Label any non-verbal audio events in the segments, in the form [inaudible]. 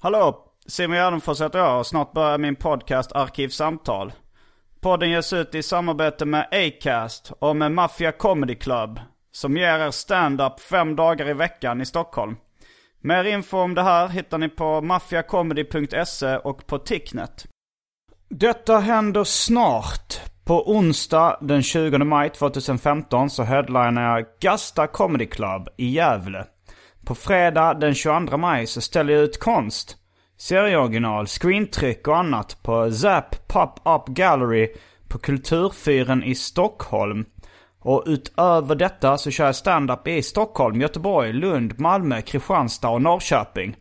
Hallå! Simon Gärdenfors heter jag och snart börjar min podcast Arkivsamtal. Podden ges ut i samarbete med Acast och med Mafia Comedy Club som ger er stand-up fem dagar i veckan i Stockholm. Mer info om det här hittar ni på maffiacomedy.se och på Ticknet. Detta händer snart. På onsdag den 20 maj 2015 så headlinar jag Gasta Comedy Club i Gävle. På fredag den 22 maj så ställer jag ut konst. Serieoriginal, screentryck och annat på Zap Pop-Up Gallery på Kulturfyren i Stockholm. Och utöver detta så kör jag stand-up i Stockholm, Göteborg, Lund, Malmö, Kristianstad och Norrköping.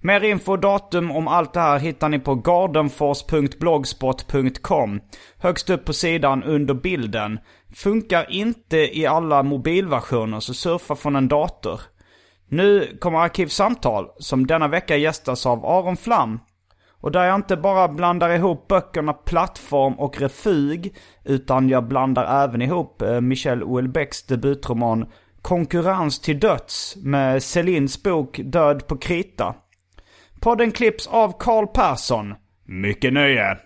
Mer info och datum om allt det här hittar ni på gardenfors.blogspot.com. Högst upp på sidan under bilden. Funkar inte i alla mobilversioner så surfa från en dator. Nu kommer Arkivsamtal som denna vecka gästas av Aron Flam. Och där jag inte bara blandar ihop böckerna Plattform och Refug utan jag blandar även ihop eh, Michel Houellebecqs debutroman Konkurrens till döds med Celins bok Död på krita. Podden klipps av Carl Persson. Mycket nöje!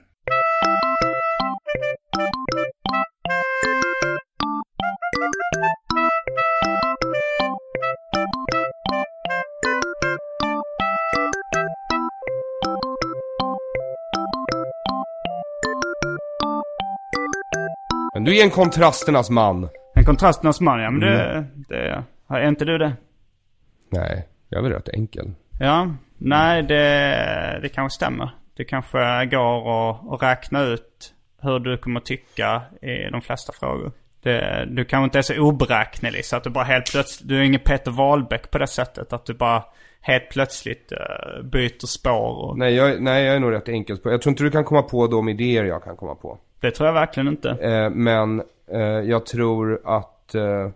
Men du är en kontrasternas man. En kontrasternas man, ja men det, det... Är inte du det? Nej, jag är väl rätt enkel. Ja, nej det, det kanske stämmer. Det kanske går att, att räkna ut hur du kommer tycka i de flesta frågor. Det, du kanske inte är så oberäknelig så att du bara helt plötsligt, du är ingen Peter Wahlbeck på det sättet. Att du bara helt plötsligt uh, byter spår. Och, Nej jag, nej, jag är nog rätt enkel Jag tror inte du kan komma på de idéer jag kan komma på. Det tror jag verkligen inte. Eh, men eh, jag tror att... Eh,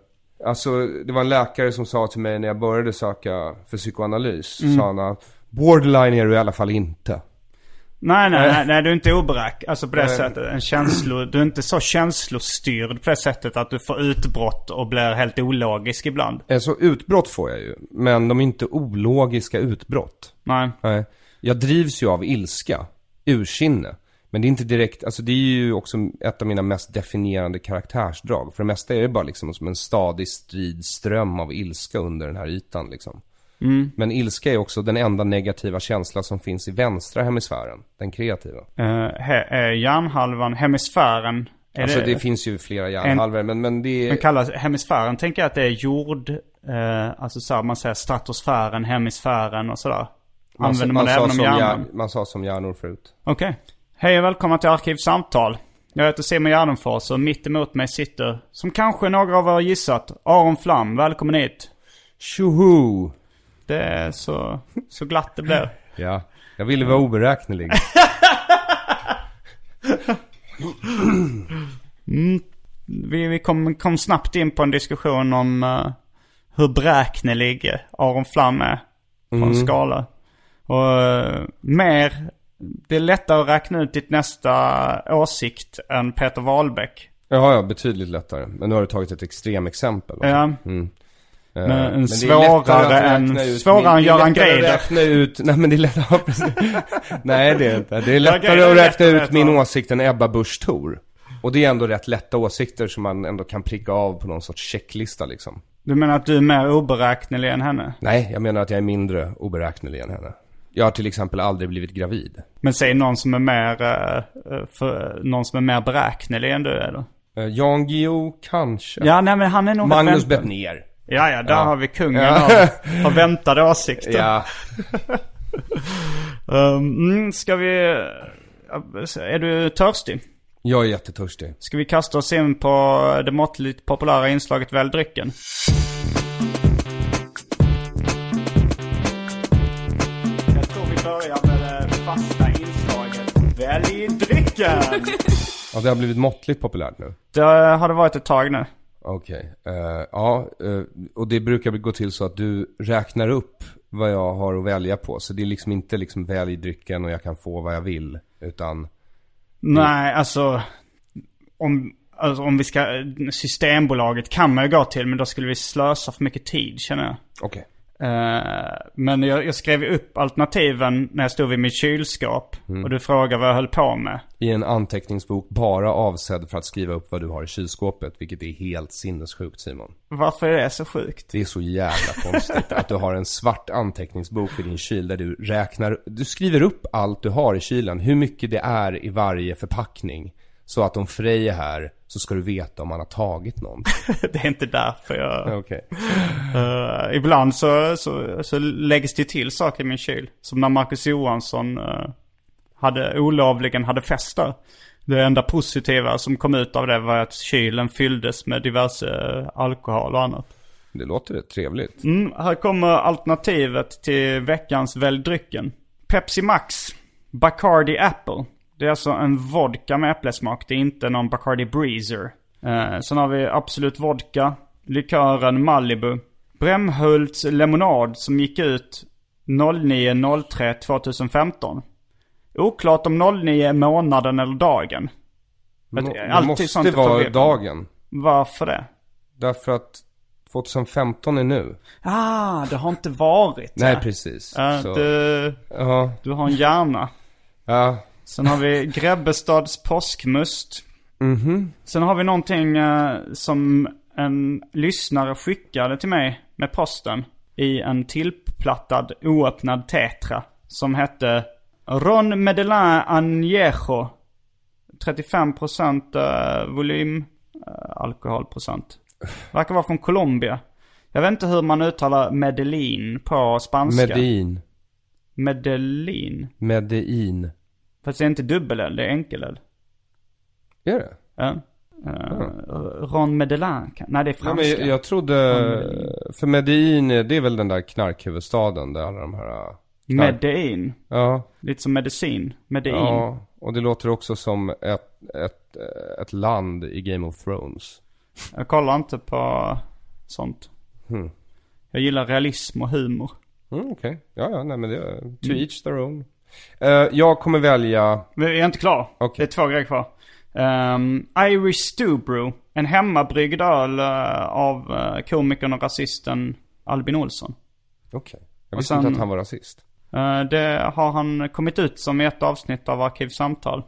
alltså, det var en läkare som sa till mig när jag började söka för psykoanalys. Mm. Sa han att borderline är du i alla fall inte. Nej, nej, nej, nej, du är inte oberäk. Alltså på det Nej. sättet. En känslo, du är inte så känslostyrd på det sättet att du får utbrott och blir helt ologisk ibland. Alltså utbrott får jag ju. Men de är inte ologiska utbrott. Nej. Nej. Jag drivs ju av ilska. Ursinne. Men det är inte direkt, alltså det är ju också ett av mina mest definierande karaktärsdrag. För det mesta är det bara liksom som en stadig stridström av ilska under den här ytan liksom. Mm. Men ilska är också den enda negativa känsla som finns i vänstra hemisfären. Den kreativa. Uh, he, uh, hjärnhalvan, hemisfären. Är alltså det, finns ju flera hjärnhalvor men, men det är... Men kallas hemisfären tänker jag att det är jord, eh, alltså så här, man säger stratosfären, hemisfären och sådär. Använder man, det sa även om hjärnan? hjärn- Man sa som hjärnor förut. Okej. Hej och välkomna till Arkivsamtal. Jag heter Simon Gärdenfors och mitt emot mig sitter, som kanske några av er har gissat, Aron Flam. Välkommen hit. Tjoho! Det är så, så glatt det blir. [laughs] Ja, jag ville vara oberäknelig. [laughs] Vi, vi kom, kom snabbt in på en diskussion om eh, hur beräknelig Aron Flam är på en skala. Och eh, mer, det är lättare att räkna ut ditt nästa åsikt än Peter Wahlbeck. Ja, ja, betydligt lättare. Men nu har du tagit ett extremexempel. va? Ja. Mm. Eh, Men men det är svårare lättare än- svårare än Göran lättare Greider. ut, [laughs] nej men det är lättare. [laughs] Nej det är inte. Det är lättare att räkna lättare ut att min åsikt än Ebba Busch Thor. Och det är ändå rätt lätta åsikter som man ändå kan pricka av på någon sorts checklista liksom. Du menar att du är mer oberäknelig än henne? Nej, jag menar att jag är mindre oberäknelig än henne. Jag har till exempel aldrig blivit gravid. Men säg någon som är mer, eh, eh, för, någon som är mer beräknelig än du är då? Eh, Jan Guillou kanske. Ja, nej men han är nog Magnus. Bettner. Ja, ja, där Ja. har vi kungen Ja. av, av väntade åsikter. Ja, Um, [laughs] ska vi... Är du törstig? jag är jättetörstig. Ska vi kasta oss in på det måttligt populära inslaget Välj drycken? Jag tror vi börjar med det fasta inslaget Välj drycken! [laughs] Ja, det har blivit måttligt populärt nu. Det har det varit ett tag nu. Okej. Eh, ja, eh, och det brukar gå till så att du räknar upp vad jag har att välja på. Så det är liksom inte liksom välj drycken och jag kan få vad jag vill. Utan, Nej, alltså om, alltså om vi ska... Systembolaget kan man ju gå till, men då skulle vi slösa för mycket tid känner jag. okej. Eh, men jag, jag skrev upp alternativen när jag stod vid mitt kylskåp. Mm. Och du frågade vad jag höll på med. I en anteckningsbok bara avsedd för att skriva upp vad du har i kylskåpet. Vilket är helt sinnessjukt Simon. Varför är det så sjukt? Det är så jävla konstigt att du har en svart anteckningsbok vid din kyl där du räknar, du skriver upp allt du har i kylen, hur mycket det är i varje förpackning. Så att om Frej är här så ska du veta om man har tagit någonting. [laughs] det är inte därför jag... [laughs] Okej. Eh, ibland så, så, så läggs det till saker i min kyl. Som när Marcus Johansson eh, hade, olovligen hade fest där. Det enda positiva som kom ut av det var att kylen fylldes med diverse eh, alkohol och annat. Det låter rätt trevligt. Mm, här kommer alternativet till veckans Välj drycken. Pepsi Max. Bacardi Apple. Det är alltså en vodka med äpplesmak. Det är inte någon Bacardi Breezer. Eh, sen har vi Absolut Vodka. Likören Malibu. Brämhults lemonad som gick ut 09.03 2015. Oklart om 09 är månaden eller dagen. Nå- det måste vara dagen. Varför det? Därför att 2015 är nu. Ah, det har inte varit. Nej, precis. Så, du, ja, du har en hjärna. ja. Sen har vi Grebbestads påskmust. Mhm. Sen har vi någonting eh, som en lyssnare skickade till mig med posten. I en tillplattad oöppnad tetra. Som hette Ron Medellin Añejo. 35% eh, volym eh, alkoholprocent. Verkar vara från Colombia. Jag vet inte hur man uttalar Medellin på spanska. Medin. Medellin. Medin. Fast det är inte dubbel-L, det är enkel-L. Är det? Ja. Uh, Ron Medellin. kan- Nej, det är Ja, franska. men jag, jag trodde, för Medellin, det är väl den där knarkhuvudstaden där alla de här... äh, Knark... Medellin. Ja, Lite som medicin. Medellin. ja. Och det låter också som ett, ett, ett land i Game of Thrones. Jag kollar inte på sånt. Hmm. Jag gillar realism och humor. Mm, Okej, ja ja, nej men det, to each their own. Eh, jag kommer välja, Men jag är inte klar. Okej. Det är två grejer kvar. Um, Irish Stew Brew. En hemmabryggd öl eh, av uh, komikern och rasisten Albin Olsson. okej. Jag Och visste sen- inte att han var rasist. Eh, det har han kommit ut som i ett avsnitt av Arkivsamtal.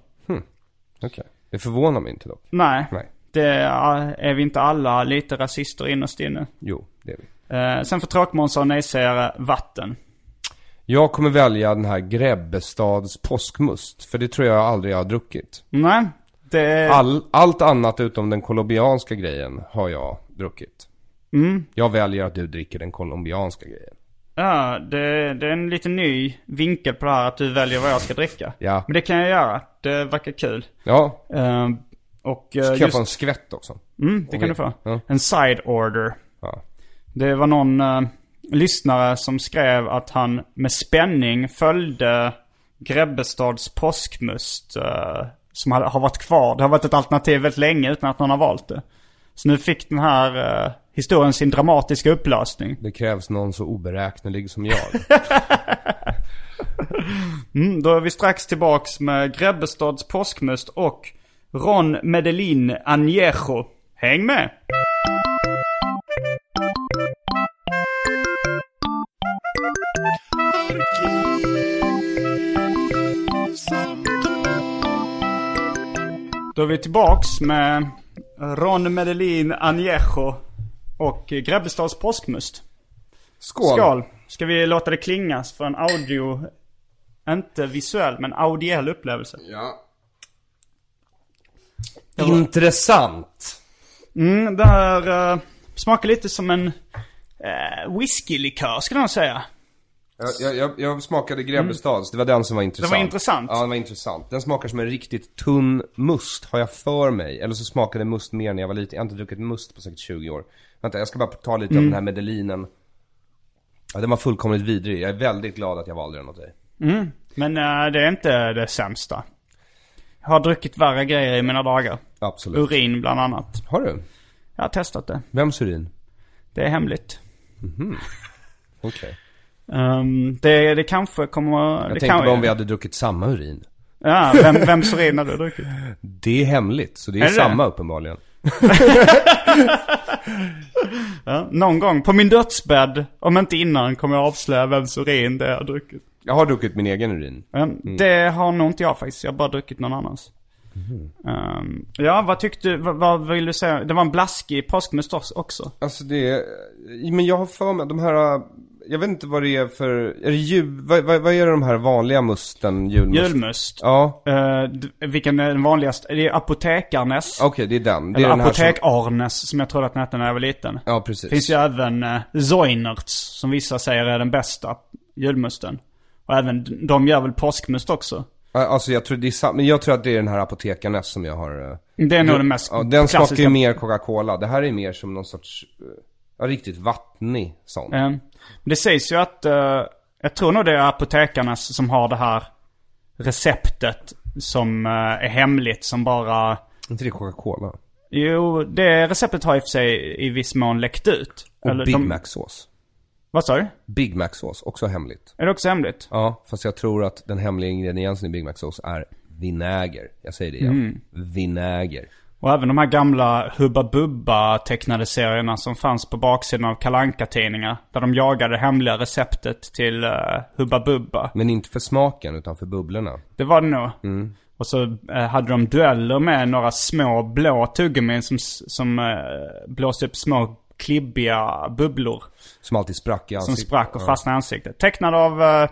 Okej. Det förvånar mig inte dock. Nej. Nej. Det är, är vi inte alla lite rasister innerst inne. Jo, det är vi. Eh, sen för tråkmånsar och nejsägare, vatten. Jag kommer välja den här Grebbestads påskmust. För det tror jag aldrig jag har druckit. Nej, det... All, allt annat utom den colombianska grejen har jag druckit. Mm. Jag väljer att du dricker den colombianska grejen. Ja, det, det är en lite ny vinkel på det här att du väljer vad jag ska dricka. Ja. Men det kan jag göra. Det verkar kul. Ja, Eh, och så kan jag just... få en skvätt också. Mm, det kan du få. Ja. En side order. Ja. Det var någon eh, lyssnare som skrev att han med spänning följde Grebbestads påskmust. eh, som har, har varit kvar. Det har varit ett alternativ väldigt länge utan att någon har valt det. Så nu fick den här eh, historien sin dramatiska upplösning. Det krävs någon så oberäknelig som jag. [laughs] Mm, då är vi strax tillbaks med Grebbestads påskmust och Ron Medellin Añejo. Häng med! Då är vi tillbaks med Ron Medellin Añejo och Grebbestads påskmust. Skål! Skål! Ska vi låta det klingas för en audio, inte visuell, men audiell upplevelse? Ja. Intressant! Mm, det här uh, smakar lite som en uh, whiskylikör skulle jag säga. Jag, jag, jag smakade Grebbestads, det var den som var intressant. Mm. intressant? Ja, den var intressant. Den smakar som en riktigt tunn must, har jag för mig. Eller så smakade must mer när jag var liten. Jag har inte druckit must på säkert 20 år. Vänta, jag ska bara ta lite Mm. av den här Medellinen. Ja, den var fullkomligt vidrig. Jag är väldigt glad att jag valde den åt dig. Men uh, det är inte det sämsta. Jag har druckit värre grejer i mina dagar. Absolut. Urin bland annat. Har du? Jag har testat det. Vems urin? Det är hemligt. Okej. Um, det, det kanske kommer... Jag det tänkte kan, bara om vi hade druckit samma urin. Ja, vem, vems urin har du druckit? [laughs] Det är hemligt, så det är, Är det samma uppenbarligen. [laughs] Ja, någon gång på min dödsbädd, om inte innan, kommer jag avslöja vems urin det är jag har druckit. Jag har druckit min egen urin. Um, Det har nog inte jag faktiskt. Jag har bara druckit någon annans. Um, ja, vad tyckte du? Vad, vad vill du säga? Det var en blaskig påskmust också. Alltså det, men jag har för mig de här, jag vet inte vad det är för, är det jul, vad, vad, vad är det de här vanliga musten, julmust? Julmust. Ja, Uh, vilken är den vanligaste? Det är apotekarnes. okej det är den. Det Eller här som, apotek-arnes som jag trodde att den hette när jag var liten. Ja precis. finns ju även uh, Zoinerts som vissa säger är den bästa julmusten. Och även de gör väl påskmust också. Alltså jag tror det är men jag tror att det är den här apotekarnes som jag har. eh, Det är nog den mest Ja, den smakar ju klassiska. mer Coca-Cola. Det här är mer som någon sorts, ja riktigt vattnig sån. Eh, Det sägs ju att, eh, jag tror nog det är apotekarnas som har det här receptet som eh, är hemligt som bara... inte det Coca-Cola? Jo, det receptet har i och för sig i viss mån läckt ut. Och Eller Big de- Mac-sås. Vad sa du? Big Mac-sås, också hemligt. Är det också hemligt? Ja, fast jag tror att den hemliga ingrediensen i Big Mac-sås är vinäger. Jag säger det igen. Vinäger. Och även de här gamla Hubba Bubba tecknade serierna som fanns på baksidan av kalanka tidningar Där de jagade det hemliga receptet till uh, Hubba Bubba. Men inte för smaken, utan för bubblorna. Det var det nog. Mm. Och så eh, hade de dueller med några små blå tuggummin som, som eh, blåste upp små klibbiga bubblor. Som alltid sprack i Som ansiktet. sprack och fastnade i ansiktet. Tecknad av eh,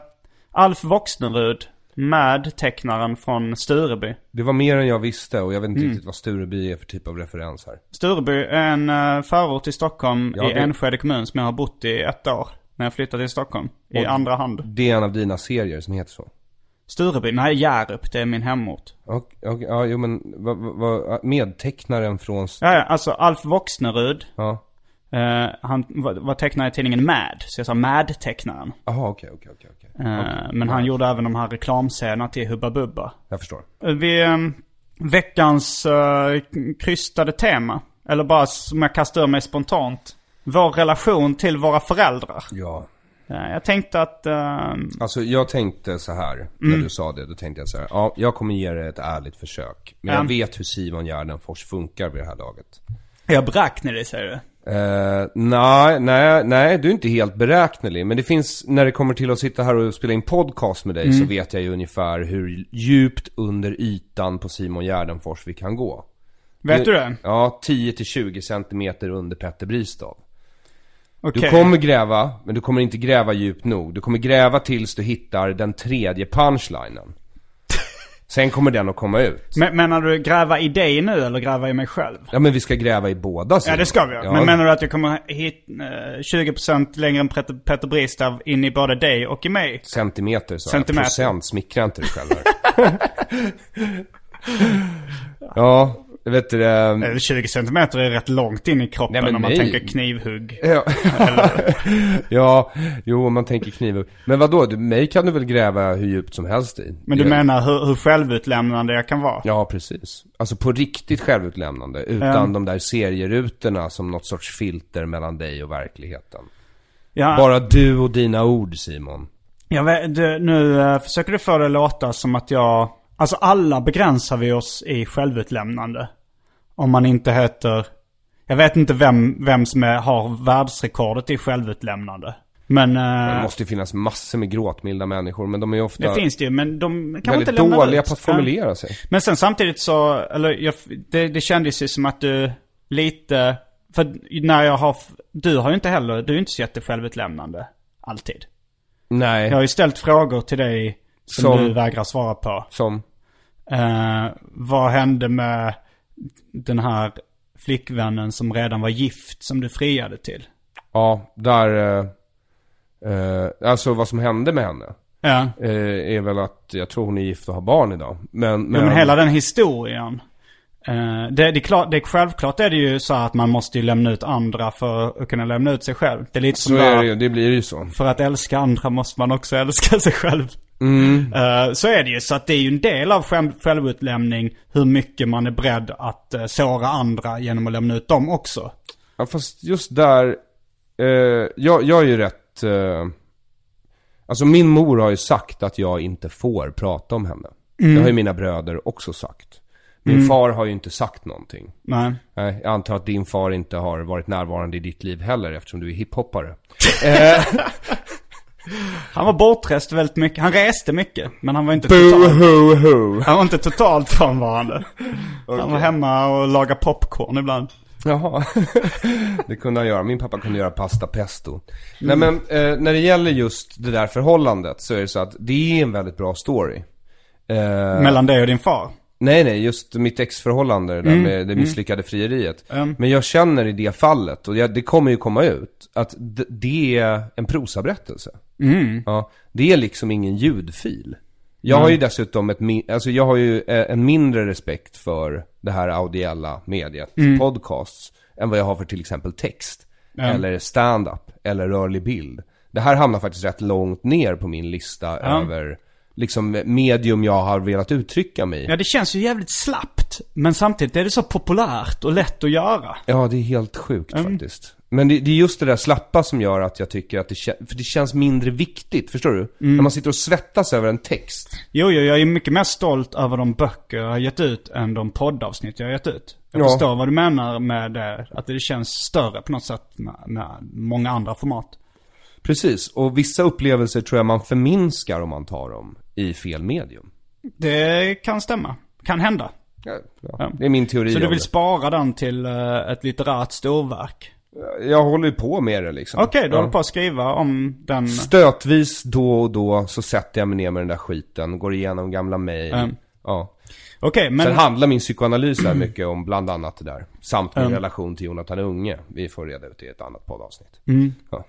Alf Voxnerud. Med tecknaren från Stureby. Det var mer än jag visste och jag vet inte Mm. riktigt vad Stureby är för typ av referens här. Stureby är en uh, förort till Stockholm Ja, i det- Enskede kommun som jag har bott i ett år. När jag flyttade till Stockholm. I Och- andra hand. Det är en av dina serier som heter så. Stureby? Nej, Hjärup. Det är min hemort. Och, och, ja, jo men vad, vad, medtecknaren från... St- Ja, ja, alltså Alf Voxnerud. Ja. Eh, han var, var tecknare i tidningen Mad. Så jag sa Mad-tecknaren. Jaha, okej, okej, okej, okej. Eh, Okej. Men han gjorde även de här reklamscenerna till Hubba Bubba. Jag förstår. Eh, Vi, eh, veckans uh, krystade tema. Eller bara som jag kastar ur mig spontant. Vår relation till våra föräldrar. Ja. Jag tänkte att... eh, Alltså jag tänkte så här Mm. när du sa det. Då tänkte jag så här. Ja, jag kommer ge dig ett ärligt försök. Men Ja. jag vet hur Simon Gärdenfors funkar vid det här laget. jag beräknade säger du. Eh, nej, nej, nej, du är inte helt beräknelig. Men det finns, när det kommer till att sitta här och spela in podcast med dig Mm. så vet jag ju ungefär hur djupt under ytan på Simon Gärdenfors vi kan gå. Vet du det? Ja, 10-20 centimeter under Petter Bristav. Okej. Du kommer gräva, men du kommer inte gräva djupt nog. Du kommer gräva tills du hittar den tredje punchlinen. Sen kommer den att komma ut. Men, menar du gräva i dig nu eller gräva i mig själv? Ja men vi ska gräva i båda Ja Simon. det ska vi ja. Ja. Men menar du att jag kommer hit eh, 20% längre än Petter, Petter Bristav in i både dig och i mig? Centimeter så Centimeter. Procent, smickra inte dig själv här. [laughs] ja, vet du det. Eh, 20 cm är rätt långt in i kroppen Nej, om man nej. tänker knivhugg. [laughs] Ja. ja, jo om man tänker kniv. Men vadå, du, mig kan du väl gräva hur djupt som helst i? Men du Ja. menar hur, hur självutlämnande jag kan vara? Ja, precis. Alltså på riktigt självutlämnande. Utan Ja. de där serierutorna som något sorts filter mellan dig och verkligheten. Ja, Bara du och dina ord Simon. jag vet, du, nu eh, försöker du få det att låta som att jag Alltså alla begränsar vi oss i självutlämnande. Om man inte heter... Jag vet inte vem, vem som är, har världsrekordet i självutlämnande. Men... Det eh, måste ju finnas massor med gråtmilda människor, men de är ju ofta det finns det ju, men de kan väldigt inte lämna dåliga ut. på att formulera sig. Men sen samtidigt så, eller jag, det, det kändes ju som att du lite, för när jag har, du har ju inte heller, du är ju inte så jättesjälvutlämnande. Alltid. Nej, Jag har ju ställt frågor till dig som, Som? du vägrar svara på. som... Eh, vad hände med den här flickvännen som redan var gift som du friade till? Ja, där... Eh, eh, alltså vad som hände med henne. Ja. Eh, är väl att jag tror hon är gift och har barn idag. Men, men, Men, men hela den historien. Eh, det, det, är klart, det är självklart är det ju så att man måste ju lämna ut andra för att kunna lämna ut sig själv. Det är lite så som är där, det det blir ju så. för att älska andra måste man också älska [laughs] sig själv. Mm. Eh, så är det ju. Så att det är ju en del av själv, självutlämning hur mycket man är beredd att uh, såra andra genom att lämna ut dem också. Ja fast just där, eh, jag, jag är ju rätt, eh, alltså min mor har ju sagt att jag inte får prata om henne. Det har ju mina bröder också sagt. Min far har ju inte sagt någonting. Nej. Nej, jag antar att din far inte har varit närvarande i ditt liv heller eftersom du är hiphoppare. [laughs] Han var bortrest väldigt mycket. Han reste mycket. Men han var inte totalt, Boo-hoo-hoo. han var inte totalt frånvarande. Han var hemma och lagade popcorn ibland. Jaha, [laughs] det kunde han göra. Min pappa kunde göra pasta pesto. Nej men, eh, när det gäller just det där förhållandet så är det så att det är en väldigt bra story. Eh, Mellan dig och din far. Nej, nej, just mitt exförhållande det där med det misslyckade frieriet. Mm. Men jag känner i det fallet, och jag, det kommer ju komma ut, att d- det är en prosaberättelse. Mm. Ja, det är liksom ingen ljudfil. Jag har ju dessutom ett, alltså jag har ju eh, en mindre respekt för det här audiella mediet, podcasts, än vad jag har för till exempel text. Eller stand-up, eller rörlig bild. Det här hamnar faktiskt rätt långt ner på min lista över liksom medium jag har velat uttrycka mig. Ja, det känns ju jävligt slappt. Men samtidigt är det så populärt och lätt att göra. Ja, det är helt sjukt faktiskt. Men det, det är just det där slappa som gör att jag tycker att det, för det känns mindre viktigt, förstår du? När man sitter och svettas över en text. Jo, jo, jag är mycket mer stolt över de böcker jag har gett ut än de poddavsnitt jag har gett ut. Jag Ja. förstår vad du menar med det. Att det känns större på något sätt med, med många andra format. Precis, och vissa upplevelser tror jag man förminskar om man tar dem i fel medium. Det kan stämma. Kan hända. Ja, ja. Det är min teori Så du vill spara den till eh, ett litterärt storverk? Jag håller ju på med det liksom. Okej, du Ja. håller på att skriva om den... Stötvis då och då så sätter jag mig ner med den där skiten, går igenom gamla mejl. Mm. Ja. Okej, men... Sen handlar min psykoanalys här mycket om bland annat det där. Samt min relation till Jonathan Unge. Vi får reda ut det i ett annat poddavsnitt. Mm. Ja.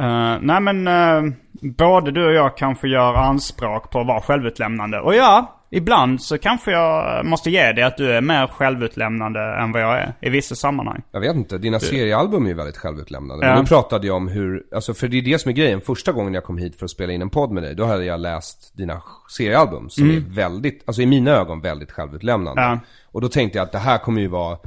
Eh, nej men, uh, både du och jag kanske gör anspråk på att vara självutlämnande. Och ja, ibland så kanske jag måste ge dig att du är mer självutlämnande än vad jag är. I vissa sammanhang. Jag vet inte, dina seriealbum är ju väldigt självutlämnande. Ja. Men nu pratade jag om hur, alltså för det är det som är grejen. Första gången jag kom hit för att spela in en podd med dig, då hade jag läst dina seriealbum som är väldigt, alltså i mina ögon väldigt självutlämnande. Mm. Ja. Och då tänkte jag att det här kommer ju vara, uh,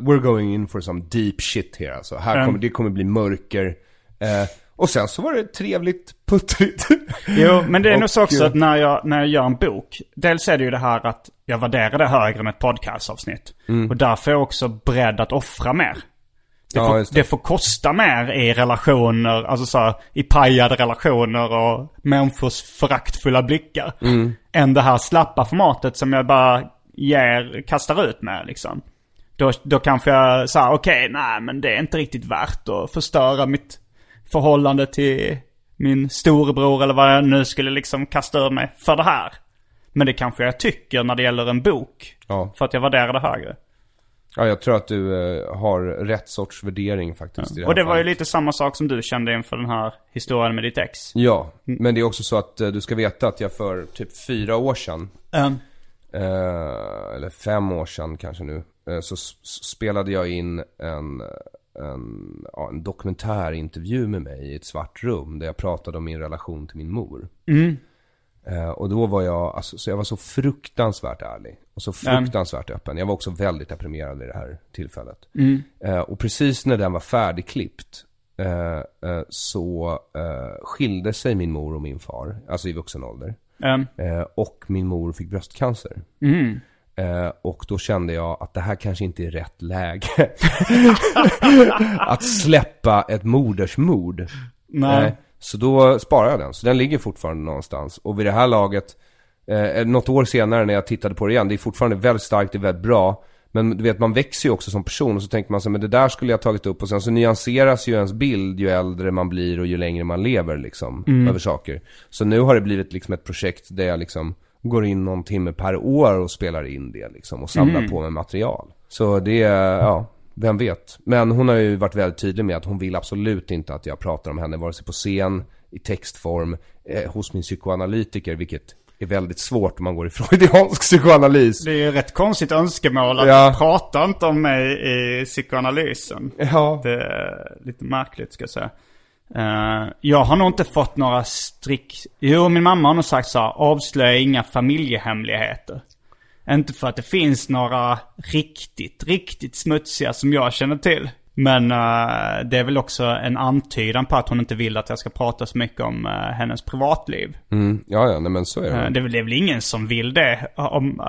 we're going in for some deep shit here alltså. Här kommer, det kommer bli mörker. Eh, och sen så var det trevligt, puttrigt. Jo, men det är nog så också eh, att när jag, när jag gör en bok. Dels är det ju det här att jag värderar det högre än ett podcastavsnitt. Och därför är jag också beredd att offra mer. Det, Ja, får, det. det. får kosta mer i relationer, alltså så här, i pajade relationer och människors föraktfulla blickar. Än det här slappa formatet som jag bara ger, kastar ut med liksom. Då, då kanske jag säger okej, nej men det är inte riktigt värt att förstöra mitt förhållande till min storebror eller vad jag nu skulle liksom kasta ur mig för det här. Men det kanske jag tycker när det gäller en bok. Ja. För att jag värderar det högre. Ja, jag tror att du eh, har rätt sorts värdering faktiskt i det Och det var ju fallet. lite samma sak som du kände inför den här historien med ditt ex. Ja, men det är också så att eh, du ska veta att jag för typ fyra år sedan Um, eh, eller fem år sedan kanske nu, eh, så spelade jag in en, en, ja, en dokumentärintervju med mig i ett svart rum där jag pratade om min relation till min mor. Eh, och då var jag, alltså, så jag var så fruktansvärt ärlig. Och så fruktansvärt öppen. Jag var också väldigt deprimerad i det här tillfället. Eh, och precis när den var färdigklippt eh, eh, så eh, skilde sig min mor och min far, alltså i vuxen ålder. Mm. Eh, och min mor fick bröstcancer. Eh, och då kände jag att det här kanske inte är rätt läge. [laughs] att släppa ett modersmord. Nej. Eh, så då sparade jag den. Så den ligger fortfarande någonstans. Och vid det här laget, eh, något år senare när jag tittade på det igen, det är fortfarande väldigt starkt, det är väldigt bra. Men du vet, man växer ju också som person och så tänker man här, men det där skulle jag tagit upp och sen så nyanseras ju ens bild ju äldre man blir och ju längre man lever liksom, över saker. Så nu har det blivit liksom ett projekt där jag liksom går in någon timme per år och spelar in det liksom och samlar på mig material. Så det, är, ja, vem vet. Men hon har ju varit väldigt tydlig med att hon vill absolut inte att jag pratar om henne, vare sig på scen, i textform, eh, hos min psykoanalytiker, vilket är väldigt svårt om man går i [laughs] freudiansk psykoanalys. Det är ju ett konstigt önskemål att Ja. prata inte om mig i psykoanalysen. Ja. Det är lite märkligt ska jag säga. Eh, jag har nog inte fått några strikt... Jo, min mamma har nog sagt så här, avslöja inga familjehemligheter. Inte för att det finns några riktigt, riktigt smutsiga som jag känner till. Men eh, det är väl också en antydan på att hon inte vill att jag ska prata så mycket om eh, hennes privatliv. Mm, ja, ja, nej men så är det. Eh, Det är, väl, det är väl ingen som vill det. Om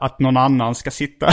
att någon annan ska sitta [laughs]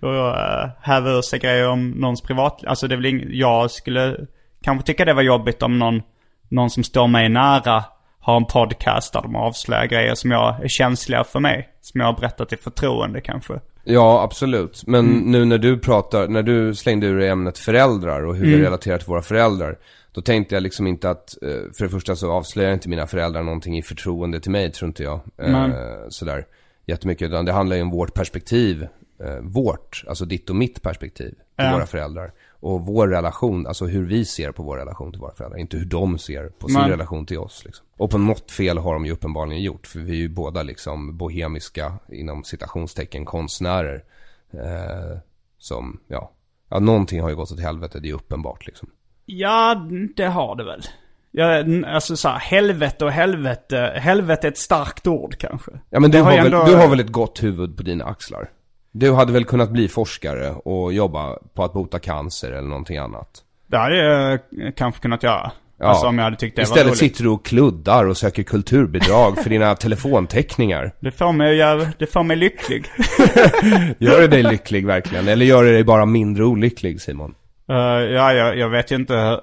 och uh, häva ur sig grejer om någons privatliv. Alltså det är väl ingen, jag skulle kanske tycka det var jobbigt om någon, någon som står mig nära har en podcast där de avslöjar grejer som jag är känsliga för mig. Som jag har berättat i förtroende kanske. Ja, absolut. Men nu när du pratar, när du slängde ur ämnet föräldrar och hur vi relaterar till våra föräldrar. Då tänkte jag liksom inte att, eh, för det första så avslöjar inte mina föräldrar någonting i förtroende till mig, tror inte jag. Eh, Nej. sådär jättemycket. Utan det handlar ju om vårt perspektiv. Eh, vårt, alltså ditt och mitt perspektiv till våra föräldrar. Och vår relation, alltså hur vi ser på vår relation till våra föräldrar. Inte hur de ser på sin Nej. relation till oss. Liksom. Och på något fel har de ju uppenbarligen gjort. För vi är ju båda liksom bohemiska, inom citationstecken, konstnärer. Eh, som, ja. Ja, någonting har ju gått åt helvete, det är uppenbart liksom. Ja, det har det väl. Ja, alltså så här, helvete och helvete. Helvete är ett starkt ord kanske. Ja men du har, har väl, ändå- du har väl ett gott huvud på dina axlar? Du hade väl kunnat bli forskare och jobba på att bota cancer eller någonting annat? Det hade jag kanske kunnat göra. Ja. Alltså om jag hade tyckt det var Istället roligt. sitter du och kluddar och söker kulturbidrag för dina [laughs] telefonteckningar. Det får mig, göra, det får mig lycklig. [laughs] Gör det dig lycklig verkligen? Eller gör det dig bara mindre olycklig Simon? Eh, ja, jag, jag vet ju inte eh,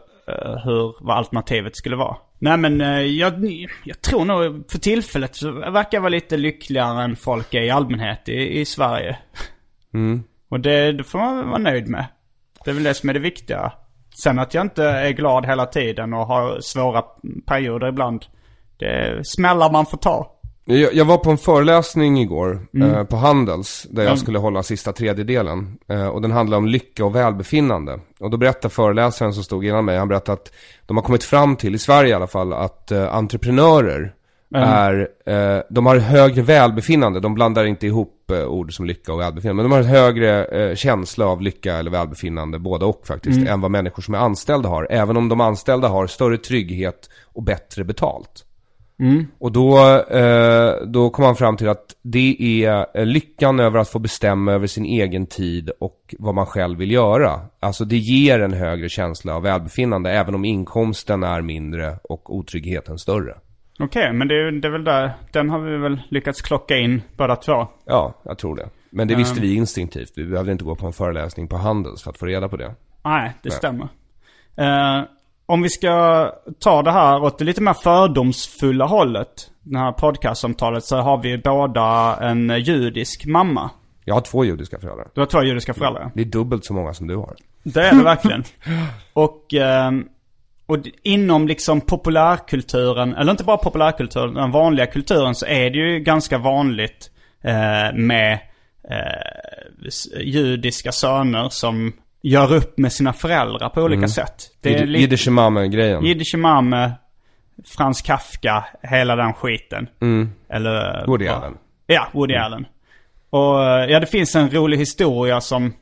hur, vad alternativet skulle vara. Nej men eh, jag, jag tror nog för tillfället så verkar jag vara lite lyckligare än folk är i allmänhet i, i Sverige. Och det, det får man vara nöjd med. Det är väl det som är det viktiga. Sen att jag inte är glad hela tiden och har svåra perioder ibland. Det smällar man får ta. Jag, jag var på en föreläsning igår eh, på Handels, där jag skulle hålla sista tredjedelen. Eh, och den handlade om lycka och välbefinnande. Och då berättade föreläsaren som stod innan mig, han berättade att de har kommit fram till, i Sverige i alla fall, att eh, entreprenörer är, eh, de har högre välbefinnande. De blandar inte ihop eh, ord som lycka och välbefinnande. Men de har en högre eh, känsla av lycka eller välbefinnande, båda och faktiskt, än vad människor som är anställda har. Även om de anställda har större trygghet och bättre betalt. Och då, eh, då kom han fram till att det är eh, lyckan över att få bestämma över sin egen tid och vad man själv vill göra. Alltså det ger en högre känsla av välbefinnande även om inkomsten är mindre och otryggheten större. Okej, men det är, det är väl där. Den har vi väl lyckats klocka in båda två. Ja, jag tror det. Men det visste vi instinktivt. Vi behövde inte gå på en föreläsning på Handels för att få reda på det. Nej, det stämmer. Eh, om vi ska ta det här åt det lite mer fördomsfulla hållet. Det här podcastsamtalet så har vi båda en judisk mamma. Jag har två judiska föräldrar. Du har två judiska föräldrar. Det är dubbelt så många som du har. Det är det verkligen. [laughs] Och, ehm, och inom liksom populärkulturen, eller inte bara populärkulturen, den vanliga kulturen så är det ju ganska vanligt eh, med eh, judiska söner som gör upp med sina föräldrar på olika sätt. Det är Jiddisch grejen Jiddisch Mame, Frans Kafka, hela den skiten. Eller... Woody ja. Allen. Ja, Woody Allen. Och eh, ja, det finns en rolig historia som,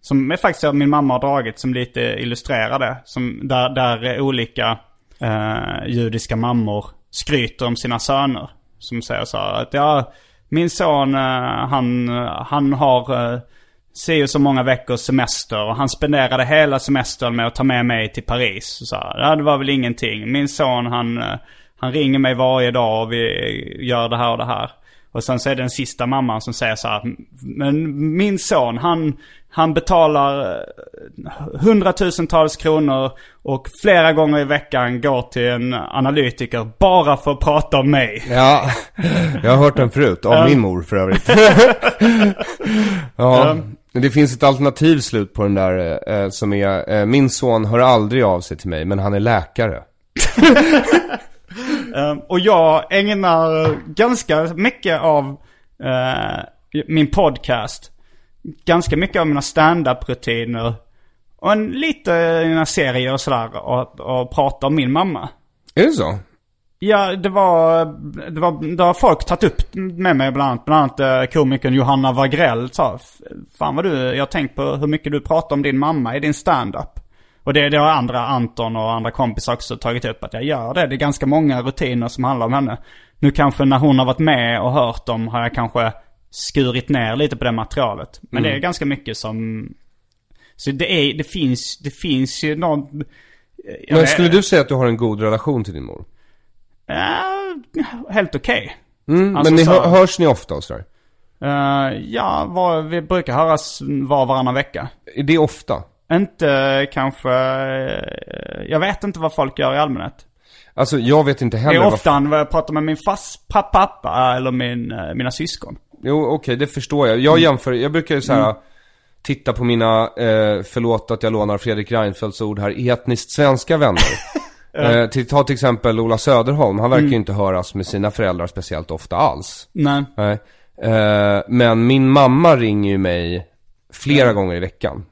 som är faktiskt min mamma har dragit som lite illustrerar det. Som, där, där eh, olika eh, judiska mammor skryter om sina söner. Som säger så här att ja, min son eh, han, han har se och så många veckors semester och han spenderade hela semestern med att ta med mig till Paris. Så, här, det var väl ingenting. Min son han, eh, han ringer mig varje dag och vi gör det här och det här. Och sen så är det den sista mamman som säger så här. Men min son han, han betalar eh, hundratusentals kronor och flera gånger i veckan går till en analytiker bara för att prata om mig. Ja, jag har hört den förut. Av min mor för övrigt. [laughs] ja, men det finns ett alternativ slut på den där eh, som är, eh, min son hör aldrig av sig till mig, men han är läkare. Um, [laughs] och jag ägnar ganska mycket av eh, min podcast, ganska mycket av mina stand-up-rutiner och en, lite mina serier och sådär och, och prata om min mamma. Är det så? Ja, det var, det var, det har folk tagit upp med mig bland annat. Bland annat eh, komikern Johanna Wagrell sa, fan vad du, jag har tänkt på hur mycket du pratar om din mamma i din stand-up. Och det, det har andra, Anton och andra kompisar också tagit upp att jag gör det. Det är ganska många rutiner som handlar om henne. Nu kanske när hon har varit med och hört dem har jag kanske skurit ner lite på det materialet. Men det är ganska mycket som... Så det är, det finns, det finns ju någon... Men skulle du säga att du har en god relation till din mor? Ja, helt okej. Mm, Alltså men ni så- hör, hörs ni ofta och sådär? Eh, ja, var, vi brukar höras var och varannan vecka. Är det ofta? Inte kanske... eh, jag vet inte vad folk gör i allmänhet. Alltså jag vet inte Det heller är vad- ofta när jag pratar med min fast pappa eller min, mina syskon. Jo, okej, det förstår jag. Jag jämför, jag brukar ju såhär titta på mina, eh, förlåt att jag lånar Fredrik Reinfeldts ord här, etniskt svenska vänner. [laughs] eh, till, ta till exempel Ola Söderholm, han verkar ju inte höras med sina föräldrar speciellt ofta alls. Nej. Nej. Eh, men min mamma ringer ju mig flera gånger i veckan.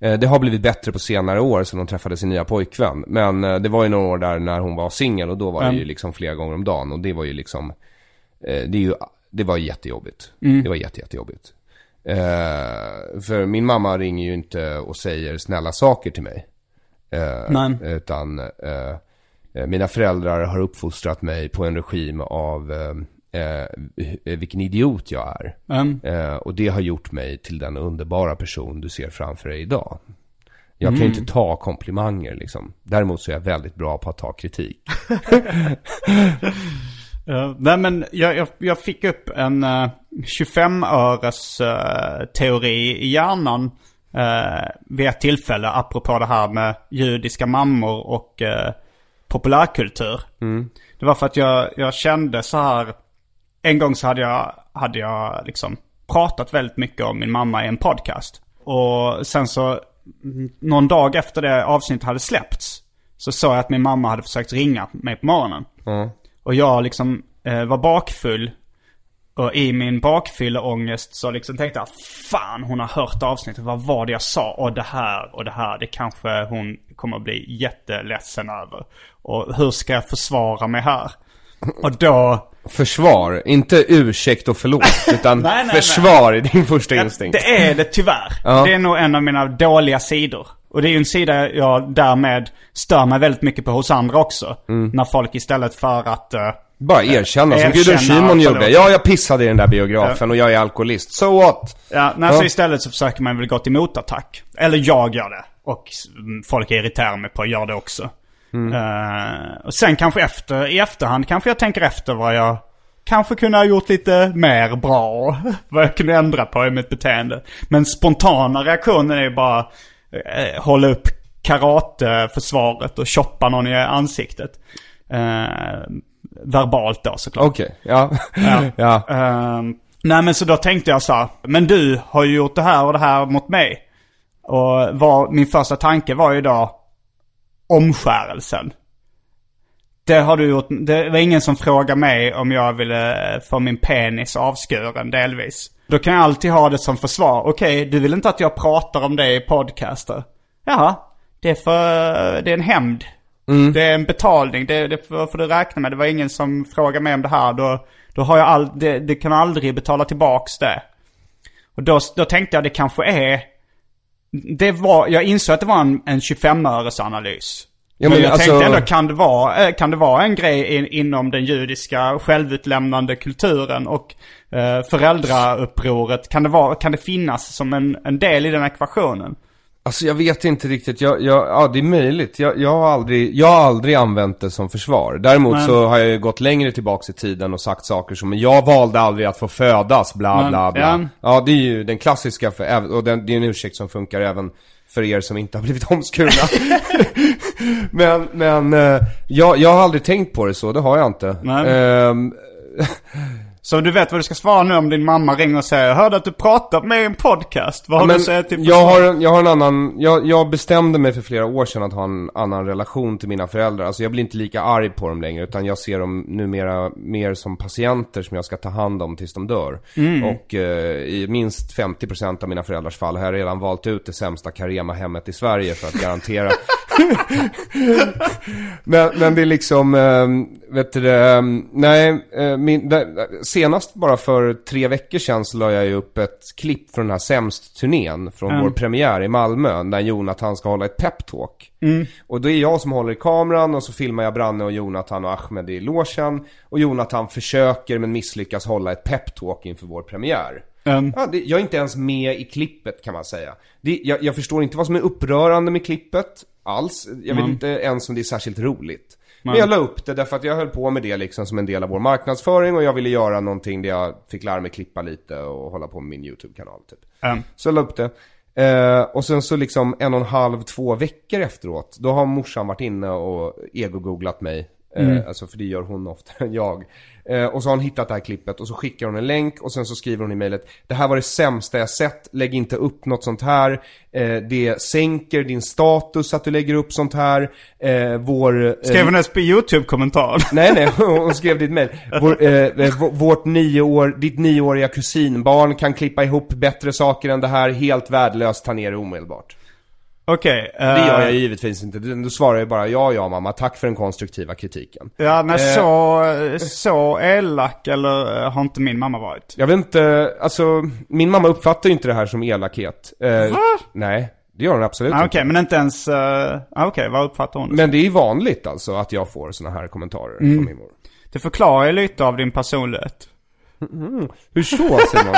Eh, det har blivit bättre på senare år sen hon träffade sin nya pojkvän. Men eh, det var ju några år där när hon var singel och då var det ju liksom flera gånger om dagen. Och det var ju liksom, eh, det, är ju, det var jättejobbigt. Det var jätte, jättejobbigt. Eh, för min mamma ringer ju inte och säger snälla saker till mig. Eh, Nej. Utan eh, eh, mina föräldrar har uppfostrat mig på en regim av eh, vilken idiot jag är. Mm. Eh, och det har gjort mig till den underbara person du ser framför dig idag. Jag kan ju Mm. inte ta komplimanger liksom. Däremot så är jag väldigt bra på att ta kritik. Uh, [laughs] [laughs] nej men jag, jag, jag fick upp en uh, 25-öres uh, teori i hjärnan uh, vid ett tillfälle apropå det här med judiska mammor och uh, populärkultur. Det var för att jag, jag kände så här, en gång så hade jag, hade jag liksom pratat väldigt mycket om min mamma i en podcast. Och sen så, mm, någon dag efter det avsnittet hade släppts, så såg jag att min mamma hade försökt ringa mig på morgonen. Och jag liksom eh, var bakfull. Och i min bakfylleångest så liksom tänkte jag Fan hon har hört avsnittet, vad var det jag sa? Och det här och det här, det kanske hon kommer att bli jätteledsen över. Och hur ska jag försvara mig här? Och då... Försvar, inte ursäkt och förlåt. [laughs] Utan Nej, nej, nej. försvar är din första instinkt. Det är det tyvärr. Ja. Det är nog en av mina dåliga sidor. Och det är ju en sida jag därmed stör mig väldigt mycket på hos andra också. Mm. När folk istället för att... eh, Bara erkänna, som Erkänna, Gudrun Schyman gjorde. Ja, jag pissade i den där biografen och jag är alkoholist. So what? Ja, nej, så istället så försöker man väl gå till motattack. Eller jag gör det. Och mm, folk irriterar mig på gör det också. Eh, och sen kanske efter, i efterhand kanske jag tänker efter vad jag kanske kunde ha gjort lite mer bra. [laughs] vad jag kunde ändra på i mitt beteende. Men spontana reaktionen är ju bara eh, hålla upp karateförsvaret och choppa någon i ansiktet. Eh, verbalt då såklart. Okej, ja. Ja. [laughs] ja. Ehm, nej men så då tänkte jag så här, men du har ju gjort det här och det här mot mig. Och var, min första tanke var ju då omskärelsen. Det har du gjort, det var ingen som frågade mig om jag ville få min penis avskuren delvis. Då kan jag alltid ha det som försvar. Okej, du vill inte att jag pratar om det i podcaster. Jaha, det är för, det är en hämnd. Det är en betalning, det, det får, får du räkna med. Det var ingen som frågade mig om det här. Då, då har jag all, det, det kan aldrig betala tillbaks det. Och då, då tänkte jag det kanske är... Det var, jag insåg att det var en, en 25-öres analys. Ja, men, men jag alltså- tänkte ändå, kan det vara, eh, kan det vara en grej in, inom den judiska självutlämnande kulturen och eh, föräldraupproret? Kan det, vara, kan det finnas som en, en del i den ekvationen? Alltså jag vet inte riktigt, jag, jag, ja det är möjligt. Jag, jag, har aldrig, jag har aldrig använt det som försvar. Däremot Men- så har jag ju gått längre tillbaks i tiden och sagt saker som Jag valde aldrig att få födas, bla Men, bla bla. ja. Ja, det är ju den klassiska, för, och den, det är en ursäkt som funkar även för er som inte har blivit [laughs] omskurna. [laughs] men, men, eh, jag, jag har aldrig tänkt på det så, det har jag inte. Nej. Ehm, Så du vet vad du ska svara nu om din mamma ringer och säger Jag hörde att du pratar med en podcast. Vad har Ja, du att säga till jag har, jag har en annan, jag, jag bestämde mig för flera år sedan att ha en annan relation till mina föräldrar. Alltså jag blir inte lika arg på dem längre, utan jag ser dem numera mer som patienter som jag ska ta hand om tills de dör. Mm. Och eh, i minst 50% av mina föräldrars fall har jag redan valt ut det sämsta Carema-hemmet i Sverige för att garantera [laughs] men, men det är liksom, eh, vet du eh, nej, eh, min, där, senast bara för tre veckor sedan så la jag ju upp ett klipp från den här Sämst-turnén från vår premiär i Malmö, där Jonathan ska hålla ett peptalk. Och då är jag som håller i kameran och så filmar jag Branne och Jonathan och Ahmed i logen. Och Jonathan försöker men misslyckas hålla ett peptalk inför vår premiär. Mm. Ja, det, jag är inte ens med i klippet kan man säga. Det, jag, jag förstår inte vad som är upprörande med klippet alls. Jag vet inte ens om det är särskilt roligt. Men jag la upp det därför att jag höll på med det liksom som en del av vår marknadsföring och jag ville göra någonting där jag fick lära mig klippa lite och hålla på med min YouTube-kanal typ. Mm. Så jag la upp det. Eh, och sen så liksom en och en halv, två veckor efteråt, då har morsan varit inne och ego-googlat mig. Eh, Alltså för det gör hon oftare än jag. Eh, och så har hon hittat det här klippet och så skickar hon en länk och sen så skriver hon i mejlet Det här var det sämsta jag sett, lägg inte upp något sånt här. Eh, det sänker din status att du lägger upp sånt här. Vår... Skrev hon ens på YouTube-kommentar? [laughs] Nej, nej, hon skrev ditt mejl. Vår, eh, vårt ditt nioåriga kusinbarn kan klippa ihop bättre saker än det här, helt värdelöst, ta ner det omedelbart. Okej. Det eh, gör jag givetvis inte, då svarar jag bara ja, ja mamma, tack för den konstruktiva kritiken. Ja, nej, Eh. så, så elak eller eh, har inte min mamma varit. Jag vet inte, alltså, min mamma uppfattar ju inte det här som elakhet. Eh, Va? Nej, det gör hon absolut Ah, Okej, inte. men inte ens... eh, ah, Okej, vad uppfattar hon? Men det är ju vanligt alltså att jag får såna här kommentarer Mm. från min mor. Det förklarar ju lite av din personlighet. Hur så Simon?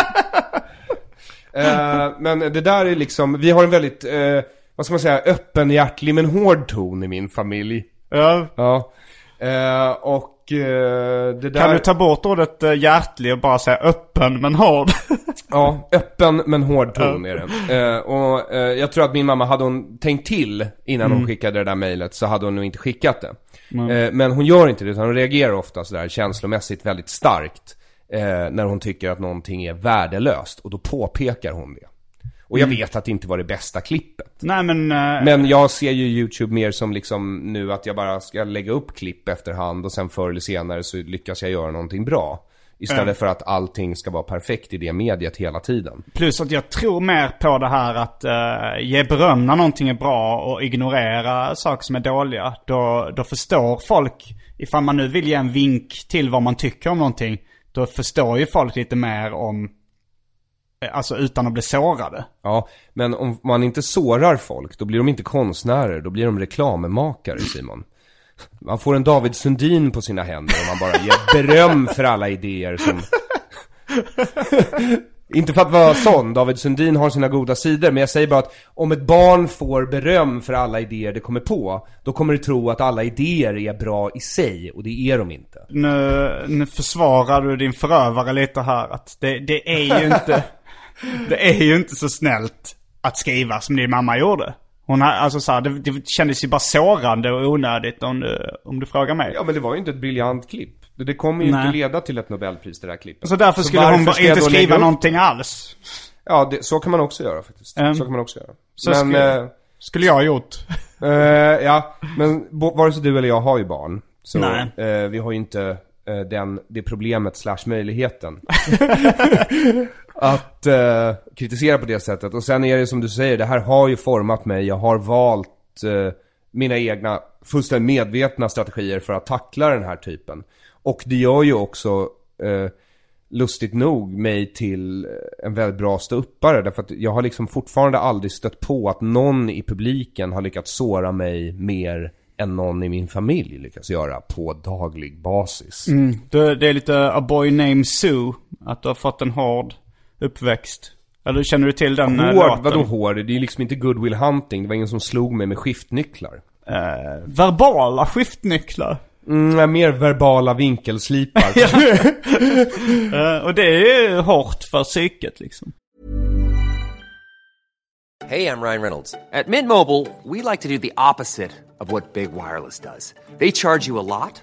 [laughs] eh, men det där är liksom, vi har en väldigt, eh, vad ska man säga, öppenhjärtlig men hård ton i min familj. Ja. Ja. Eh, och eh, det där... Kan du ta bort ordet uh, hjärtlig och bara säga öppen men hård? [laughs] Ja, öppen men hård ton är det. Eh, och eh, jag tror att min mamma, hade hon tänkt till innan hon skickade det där mejlet så hade hon nog inte skickat det. Eh, men hon gör inte det, utan hon reagerar ofta sådär känslomässigt väldigt starkt. Eh, när hon tycker att någonting är värdelöst. Och då påpekar hon det. Och jag vet att det inte var det bästa klippet. Nej men... eh, Men jag ser ju YouTube mer som liksom nu att jag bara ska lägga upp klipp efterhand och sen förr eller senare så lyckas jag göra någonting bra. Istället för att allting ska vara perfekt i det mediet hela tiden. Plus att jag tror mer på det här att eh, ge beröm när någonting är bra och ignorera saker som är dåliga. Då, då förstår folk, ifall man nu vill ge en vink till vad man tycker om någonting. Då förstår ju folk lite mer om, alltså utan att bli sårade. Ja, men om man inte sårar folk, då blir de inte konstnärer, då blir de reklammakare Simon. Man får en David Sundin på sina händer om man bara ger beröm för alla idéer som... Inte för att vara sån, David Sundin har sina goda sidor, men jag säger bara att om ett barn får beröm för alla idéer det kommer på, då kommer det tro att alla idéer är bra i sig, och det är de inte. Nu, nu försvarar du din förövare lite här. Att det, det är ju inte, det är ju inte så snällt att skriva som din mamma gjorde. Hon har, alltså så här, det, det kändes ju bara sårande och onödigt om du, om du frågar mig. Ja, men det var ju inte ett briljant klipp. Det- Det kommer ju Nej. inte leda till ett Nobelpris det där klippet. Så därför skulle varför hon bara inte skriva någonting alls. Ja, det, så kan man också göra faktiskt. Ehm, så kan man också göra. så men, skulle- eh, Skulle jag ha gjort. [laughs] eh, ja, men vare sig du eller jag har ju barn. Så eh, vi har ju inte eh, den, det problemet slash möjligheten. [laughs] att eh, kritisera på det sättet. Och sen är det som du säger, det här har ju format mig. Jag har valt eh, mina egna fullständigt medvetna strategier för att tackla den här typen. Och det gör ju också eh, lustigt nog mig till eh, en väldigt bra ståuppare. Därför att jag har liksom fortfarande aldrig stött på att någon i publiken har lyckats såra mig mer än någon i min familj lyckas göra på daglig basis. Mm. det är lite A Boy Named Sue. Att du har fått en hård uppväxt. Eller känner du till den eh, Hård, låten? vadå hård? Det är ju liksom inte Good Will Hunting. Det var ingen som slog mig med skiftnycklar. Eh, verbala skiftnycklar. Mm, mer verbala vinkelslipar. [laughs] Eh, och det är ju hårt för psyket liksom. Hey, I'm Ryan Reynolds. At Mint Mobile, we like to do the opposite of what Big Wireless does. They charge you a lot,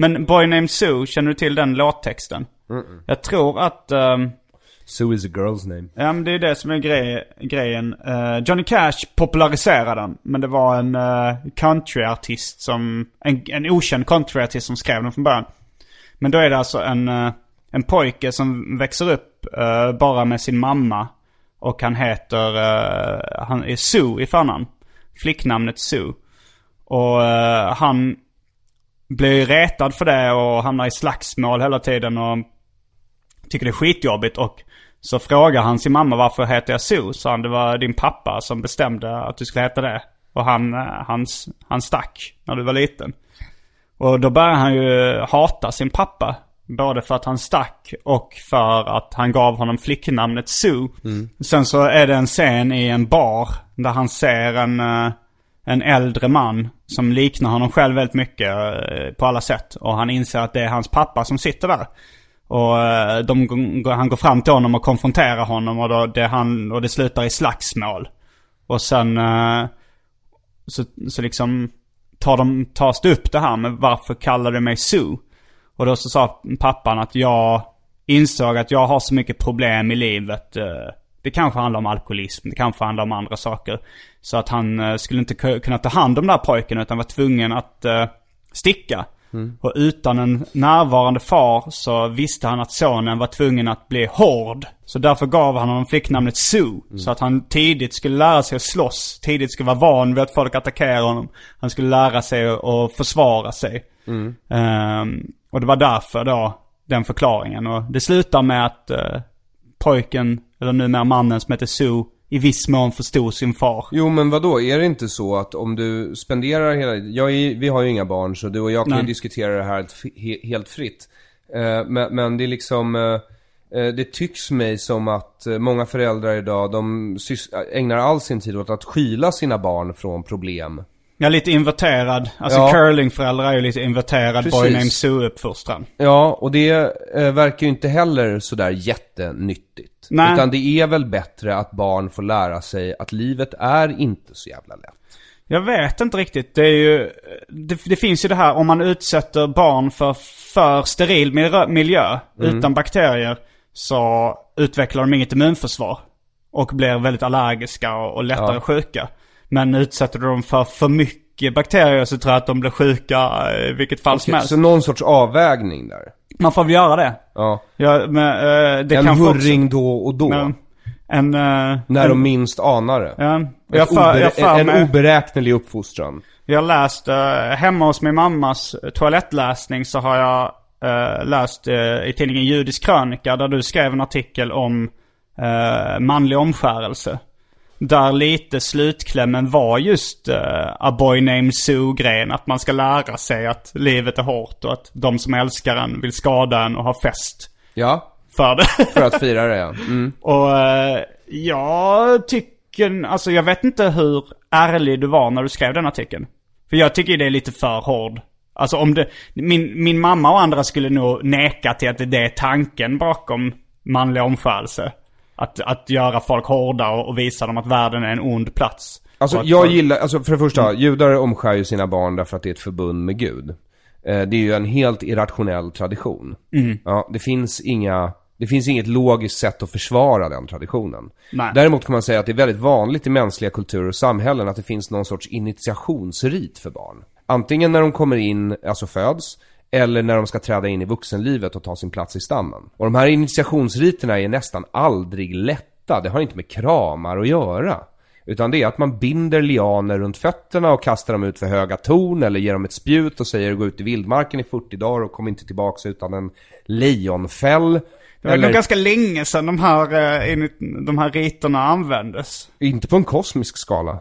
Men Boy Named Sue, känner du till den låttexten? Jag tror att... ehm, Sue is a girl's name. Ja men det är det som är grej, grejen. Eh, Johnny Cash populariserade den. Men det var en uh, countryartist som... En, en okänd countryartist som skrev den från början. Men då är det alltså en, eh, en pojke som växer upp bara med sin mamma. Och han heter... han är Sue i förnamn. Flicknamnet Sue. Och han blir ju retad för det och hamnar i slagsmål hela tiden och tycker det är skitjobbigt och så frågar han sin mamma varför heter jag Sue? Så han det var din pappa som bestämde att du skulle heta det. Och han, eh, han, han stack när du var liten. Och då börjar han ju hata sin pappa. Både för att han stack och för att han gav honom flicknamnet Sue. Sen så är det en scen i en bar där han ser en, eh, en äldre man som liknar honom själv väldigt mycket eh, på alla sätt. Och han inser att det är hans pappa som sitter där. Och eh, de, han går fram till honom och konfronterar honom och, då det, han, och det slutar i slagsmål. Och sen eh, så, så liksom tar de, tas det upp det här med varför kallar du mig Sue? Och då så sa pappan att jag insåg att jag har så mycket problem i livet. Det kanske handlar om alkoholism, det kanske handlar om andra saker. Så att han eh, skulle inte ku- kunna ta hand om den här pojken utan var tvungen att eh, sticka. Och utan en närvarande far så visste han att sonen var tvungen att bli hård. Så därför gav han honom flicknamnet Sue. Så att han tidigt skulle lära sig att slåss. Tidigt skulle vara van vid att folk attackerar honom. Han skulle lära sig att försvara sig. Ehm, och det var därför då, den förklaringen. Och det slutar med att eh, pojken, eller numera mannen som heter Sue, i viss mån förstod sin far. Jo men vad då är det inte så att om du spenderar hela... Jag är, vi har ju inga barn så du och jag kan ju Nej. diskutera det här helt fritt. Eh, men, men det är liksom... eh, eh, det tycks mig som att många föräldrar idag, de ägnar all sin tid åt att skyla sina barn från problem. Ja, lite inverterad. Alltså Ja. curlingföräldrar är ju lite inverterad Precis. Boy Named Sue-uppfostran. Ja, och det eh, verkar ju inte heller sådär jättenyttigt. Nej. Utan det är väl bättre att barn får lära sig att livet är inte så jävla lätt. Jag vet inte riktigt. Det är ju... Det, det finns ju det här om man utsätter barn för för steril miljö, miljö utan bakterier så utvecklar de inget immunförsvar. Och blir väldigt allergiska och, och lättare Ja. sjuka. Men utsätter du dem för för mycket bakterier så tror jag att de blir sjuka i vilket fall som Okej, helst. så någon sorts avvägning där. Man får väl göra det. Ja. Ja, men, eh, det en också- hurring då och då. Men, en... eh, När en, de minst anar det. Ja. Jag för, ober- jag för en mig- oberäknelig uppfostran. Jag läst, eh, hemma hos min mammas toalettläsning så har jag eh, läst eh, i tidningen Judisk krönika där du skrev en artikel om eh, manlig omskärelse. Där lite slutklämmen var just uh, A Boy Named Sue-grejen. Att man ska lära sig att livet är hårt och att de som älskar en vill skada en och ha fest Ja, för det. [laughs] för att fira det ja. Mm. och uh, jag tycker, alltså jag vet inte hur ärlig du var när du skrev den artikeln. För jag tycker det är lite för hård. Alltså om det, min, min mamma och andra skulle nog neka till att det är tanken bakom manlig omskärelse. Att, att göra folk hårda och, och visa dem att världen är en ond plats. Alltså jag folk- gillar, alltså för det första, judar omskär ju sina barn därför att det är ett förbund med Gud. Eh, Det är ju en helt irrationell tradition. Ja, det finns inga, det finns inget logiskt sätt att försvara den traditionen. Nej. Däremot kan man säga att det är väldigt vanligt i mänskliga kulturer och samhällen att det finns någon sorts initiationsrit för barn. Antingen när de kommer in, alltså föds, eller när de ska träda in i vuxenlivet och ta sin plats i stammen. Och de här initiationsriterna är nästan aldrig lätta, det har inte med kramar att göra. Utan det är att man binder lianer runt fötterna och kastar dem ut för höga torn eller ger dem ett spjut och säger gå ut i vildmarken i 40 dagar och kom inte tillbaks utan en lejonfäll. Det var nog ganska länge sedan de här, eh, de här riterna användes. Inte på en kosmisk skala.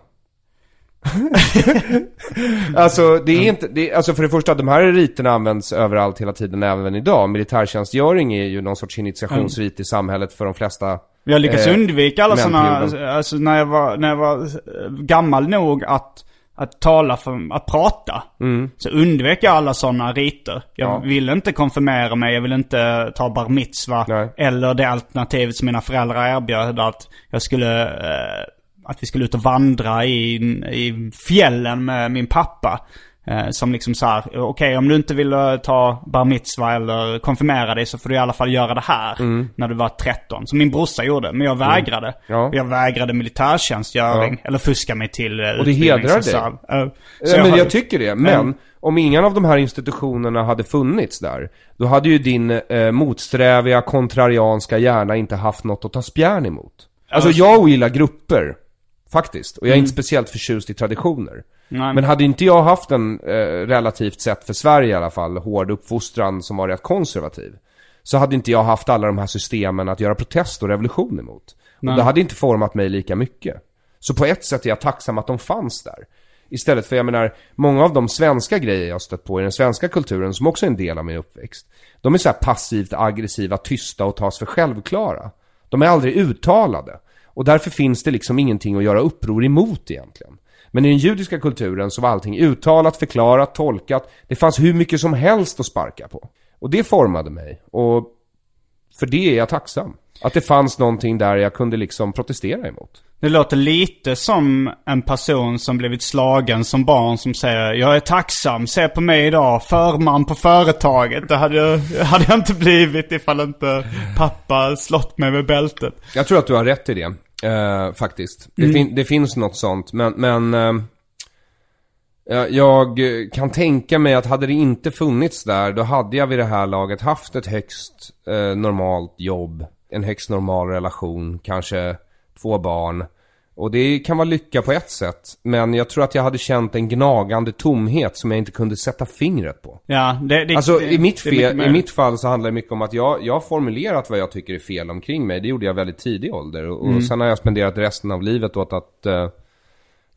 [laughs] alltså, det är inte, det, alltså för det första, de här riterna används överallt hela tiden, även idag. Militärtjänstgöring är ju någon sorts initiationsrit i samhället för de flesta. Jag lyckas eh, undvika alla sådana, alltså när jag var, när jag var eh, gammal nog att, att tala för, att prata. Så undvek jag alla sådana riter. Jag Mm. Ja. ville inte konfirmera mig, jag ville inte ta bar mitzva. Nej. Eller det alternativet som mina föräldrar erbjöd att jag skulle, eh, att vi skulle ut och vandra i, i fjällen med min pappa. Eh, som liksom så här, okej om du inte vill eh, ta bar mitzva eller konfirmera dig så får du i alla fall göra det här när du var 13. Som min brorsa gjorde, men jag vägrade. Mm. Ja. Jag vägrade militärtjänstgöring, Ja. eller fuska mig till eh, Och det hedrar dig. så Ja, men hade- jag tycker det. Men Mm. om ingen av de här institutionerna hade funnits där, då hade ju din eh, motsträviga, kontrarianska hjärna inte haft något att ta spjärn emot. Alltså jag ogillar grupper, faktiskt. Och jag är inte speciellt förtjust i traditioner. Mm. Nej. Men hade inte jag haft en, eh, relativt sett för Sverige i alla fall, hård uppfostran som var rätt konservativ. Så hade inte jag haft alla de här systemen att göra protest och revolution emot. Och det hade inte format mig lika mycket. Så på ett sätt är jag tacksam att de fanns där. Istället för, jag menar, många av de svenska grejer jag stött på i den svenska kulturen, som också är en del av min uppväxt. De är så här passivt aggressiva, tysta och tas för självklara. De är aldrig uttalade. Och därför finns det liksom ingenting att göra uppror emot egentligen. Men i den judiska kulturen så var allting uttalat, förklarat, tolkat. Det fanns hur mycket som helst att sparka på. Och det formade mig. Och för det är jag tacksam. Att det fanns någonting där jag kunde liksom protestera emot. Det låter lite som en person som blivit slagen som barn som säger Jag är tacksam, se på mig idag, förman på företaget. Det hade jag, hade jag inte blivit ifall inte pappa slått mig med bältet. Jag tror att du har rätt i det, eh, faktiskt. Det, fin- det finns något sånt, men, men eh, ja, jag kan tänka mig att hade det inte funnits där, då hade jag vid det här laget haft ett högst eh, normalt jobb, en högst normal relation, kanske två barn. Och det kan vara lycka på ett sätt, men jag tror att jag hade känt en gnagande tomhet som jag inte kunde sätta fingret på. Ja, det, det, Alltså det, i mitt, fel, i mitt fall så handlar det mycket om att jag, jag har formulerat vad jag tycker är fel omkring mig. Det gjorde jag väldigt tidig ålder. Och, Mm. och sen har jag spenderat resten av livet åt att eh,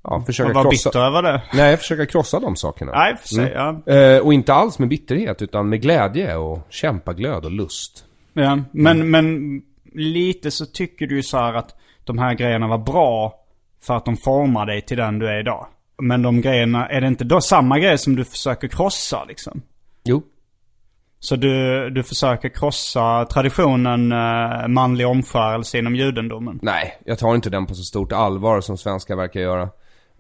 ja, försöka var krossa... bitter över det. Nej, försöka krossa de sakerna. Nej, för sig, ja. Eh, och inte alls med bitterhet, utan med glädje och kämpaglöd och lust. Ja, men, men lite så tycker du så här att de här grejerna var bra för att de formar dig till den du är idag. Men de grejerna, är det inte då samma grejer som du försöker krossa liksom? Jo. Så du, du försöker krossa traditionen eh, manlig omskärelse inom judendomen? Nej, jag tar inte den på så stort allvar som svenskar verkar göra.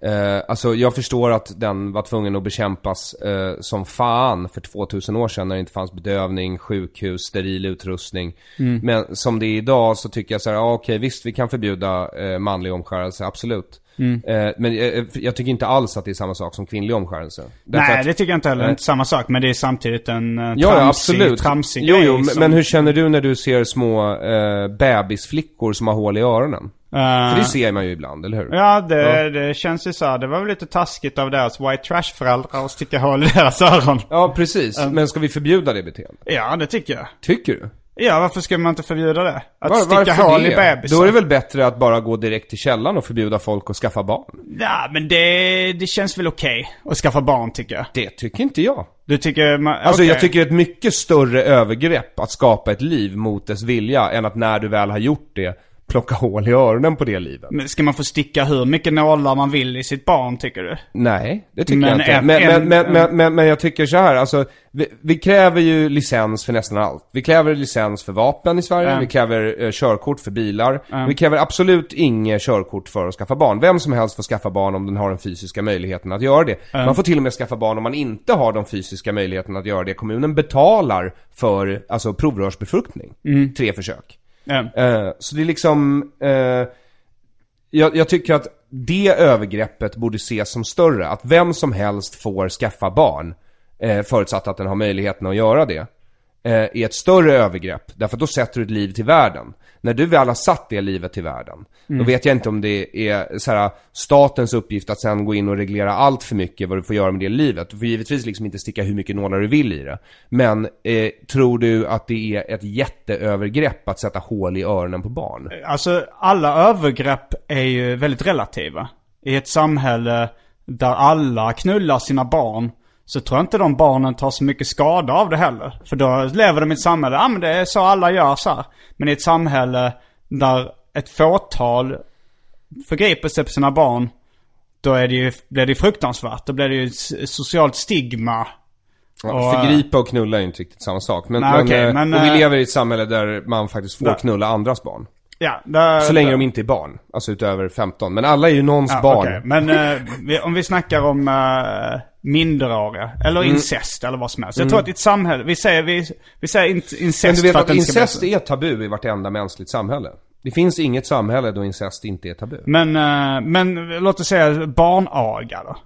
Eh, alltså jag förstår att den var tvungen att bekämpas eh, som fan för 2000 år sedan när det inte fanns bedövning, sjukhus, steril utrustning. Men som det är idag så tycker jag så här, ja, okej visst vi kan förbjuda eh, manlig omskärelse, absolut. Eh, men eh, jag tycker inte alls att det är samma sak som kvinnlig omskärelse. Därför Nej, att- det tycker jag inte heller. Det är inte samma sak. Men det är samtidigt en uh, Ja, tramsig, ja, absolut. tramsig jo, jo, men, som- men hur känner du när du ser små eh, bebisflickor som har hål i öronen? Eh, För det ser man ju ibland, eller hur? Ja, det, Ja. det känns ju så. här. Det var väl lite taskigt av deras white trash-föräldrar att sticka hål i deras öron. Ja, precis. Men ska vi förbjuda det beteendet? Ja, det tycker jag. Tycker du? Ja, varför ska man inte förbjuda det? Att Var- sticka hål det? i bebisar. Då är det väl bättre att bara gå direkt till källan och förbjuda folk att skaffa barn? Ja, men det, det känns väl okej att skaffa barn tycker jag. Det tycker inte jag. Du tycker man, Alltså jag tycker det är ett mycket större övergrepp att skapa ett liv mot dess vilja än att när du väl har gjort det, plocka hål i öronen på det livet. Men ska man få sticka hur mycket nålar man vill i sitt barn tycker du? Nej, det tycker Men jag inte. en- Men, men, en- men, men, men, men jag tycker så här, alltså vi, vi kräver ju licens för nästan allt. Vi kräver licens för vapen i Sverige, Ja. vi kräver eh, körkort för bilar. Vi kräver absolut inget körkort för att skaffa barn. Vem som helst får skaffa barn om den har den fysiska möjligheten att göra det. Man får till och med skaffa barn om man inte har de fysiska möjligheterna att göra det. Kommunen betalar för, alltså provrörsbefruktning. Tre försök. Eh, så det är liksom, eh, jag, jag tycker att det övergreppet borde ses som större. Att vem som helst får skaffa barn, eh, förutsatt att den har möjligheten att göra det, är ett större övergrepp. Därför att då sätter du ett liv till världen. När du väl har satt det livet till världen, då vet jag inte om det är så här, statens uppgift att sen gå in och reglera allt för mycket vad du får göra med det livet. Du får givetvis liksom inte sticka hur mycket nålar du vill i det. Men eh, tror du att det är ett jätteövergrepp att sätta hål i öronen på barn? Alltså alla övergrepp är ju väldigt relativa. I ett samhälle där alla knullar sina barn så tror jag inte de barnen tar så mycket skada av det heller. För då lever de i ett samhälle, ja ah, men det är så alla gör så här. Men i ett samhälle där ett fåtal förgriper sig på sina barn, då är det ju, blir det ju fruktansvärt. Då blir det ju ett socialt stigma. Ja, Och, förgripa och knulla är inte riktigt samma sak. Men, Nej, men, okej, eh, men, och vi eh, lever i ett samhälle där man faktiskt får där- knulla andras barn. Ja, där, Så länge där- de inte är barn. Alltså utöver 15. Men alla är ju någons Ja, barn. okej. Men eh, vi, om vi snackar om minderåriga, eller Mm. incest eller vad som helst. Jag tror att i ett samhälle, vi säger, vi, vi säger in- incest Men du vet att bli incest är tabu i vartenda mänskligt samhälle. Det finns inget samhälle då incest inte är tabu. Men, eh, men låt oss säga barnaga då.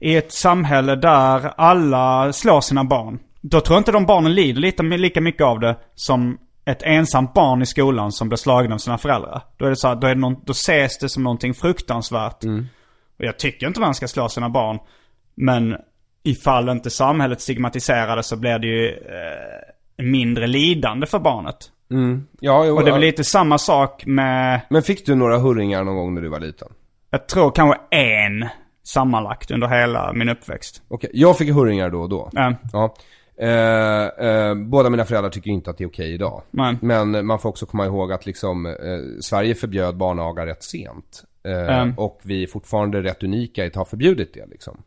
I ett samhälle där alla slår sina barn. Då tror jag inte de barnen lider lite, lika mycket av det som ett ensamt barn i skolan som blir slagen av sina föräldrar. Då är det så här, då, är det någon, då ses det som någonting fruktansvärt. Och jag tycker inte man ska slå sina barn. Men ifall inte samhället stigmatiserar det så blir det ju eh, mindre lidande för barnet. Ja, jo, Och det är väl lite samma sak med, Men fick du några hurringar någon gång när du var liten? jag tror kanske en sammanlagt under hela min uppväxt. Okej, jag fick hurringar då och då. Ja. Ja. Eh, eh, båda mina föräldrar tycker inte att det är okej idag. Nej. Men man får också komma ihåg att liksom, eh, Sverige förbjöd barnaga rätt sent. Eh, Mm. Och vi är fortfarande rätt unika i att ha förbjudit det liksom.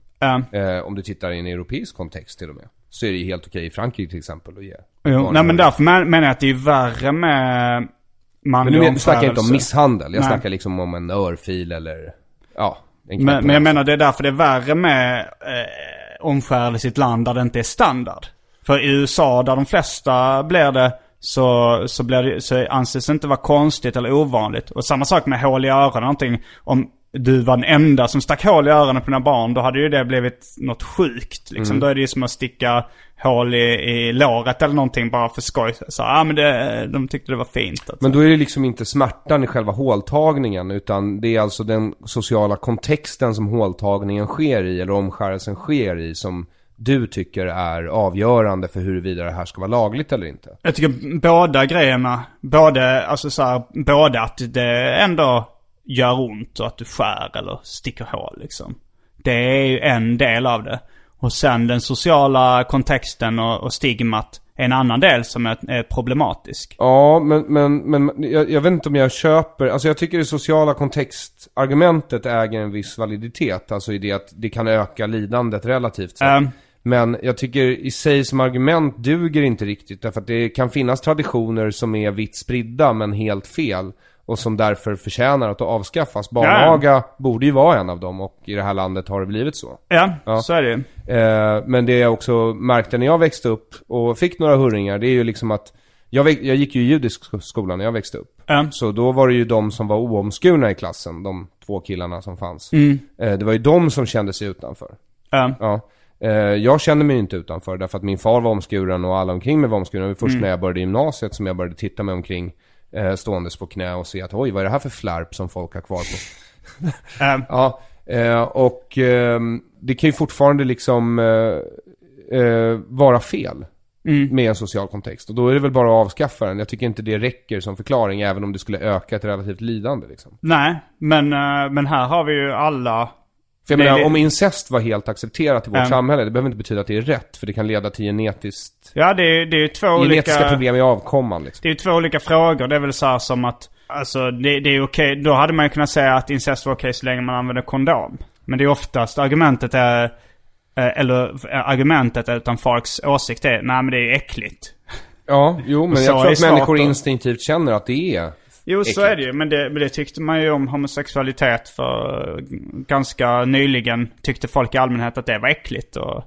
Eh, om du tittar i en europeisk kontext till och med. Så är det ju helt okej i Frankrike till exempel att ge Jo, nej men därför men- menar jag att det är värre med Men manlig nu snackar jag inte om misshandel. Jag Nej. snackar liksom om en örfil eller, ja. Men, men jag näsan. menar det är därför det är värre med eh, omskärelse i ett land där det inte är standard. För i USA där de flesta blir det så, så, blir det, så anses det inte vara konstigt eller ovanligt. Och samma sak med hål i öronen. Någonting. Om du var den enda som stack hål i öronen på dina barn då hade ju det blivit något sjukt. Liksom. Då är det ju som att sticka hål i, i låret eller någonting bara för skoj. Så ja ah, men det, de tyckte det var fint. Alltså. Men då är det liksom inte smärtan i själva håltagningen utan det är alltså den sociala kontexten som håltagningen sker i eller omskärelsen sker i som du tycker är avgörande för huruvida det här ska vara lagligt eller inte. Jag tycker båda grejerna, både, alltså så här, både att det ändå gör ont och att du skär eller sticker hål liksom. Det är ju en del av det. Och sen den sociala kontexten och, och stigmat är en annan del som är, är problematisk. Ja, men, men, men jag, jag vet inte om jag köper, alltså jag tycker det sociala kontextargumentet äger en viss validitet. Alltså i det att det kan öka lidandet relativt sett. Ehm. Men jag tycker i sig som argument duger inte riktigt. Därför att det kan finnas traditioner som är vitt spridda men helt fel. Och som därför förtjänar att avskaffas. Barnaga borde ju vara en av dem och i det här landet har det blivit så. Ja, Ja. så är det. Eh, men det jag också märkte när jag växte upp och fick några hurringar, det är ju liksom att jag, jag gick ju i judisk sk- skola när jag växte upp. Ja. Så då var det ju de som var oomskurna i klassen, de två killarna som fanns. Mm. Eh, det var ju de som kände sig utanför. Ja. Ja. Eh, jag kände mig inte utanför därför att min far var omskuren och alla omkring mig var omskurna. Det var först när jag började gymnasiet som jag började titta mig omkring eh, ståendes på knä och se att oj, vad är det här för flärp som folk har kvar på? [laughs] Ehm, Ja, eh, och ehm, det kan ju fortfarande liksom eh, eh, vara fel. med en social kontext. Och då är det väl bara att avskaffa den. Jag tycker inte det räcker som förklaring, även om det skulle öka ett relativt lidande liksom. Nej, men, eh, men här har vi ju alla... För jag Det är menar, li- om incest var helt accepterat i vårt Mm. samhälle, det behöver inte betyda att det är rätt, för det kan leda till genetiskt, Ja, det är, det är ju två genetiska olika... problem i avkomman liksom. Det är ju två olika frågor. Det är väl så här som att, alltså det, det är okej. Då hade man ju kunnat säga att incest var okej så länge man använder kondom. Men det är oftast argumentet är, eh, eller eh, argumentet utan folks åsikt är, nej men det är äckligt. Ja, jo, men Så jag tror att människor instinktivt känner att det är Jo, så är det ju. Men det, det tyckte man ju om homosexualitet för eh, ganska nyligen. Tyckte folk i allmänhet att det var äckligt. Och,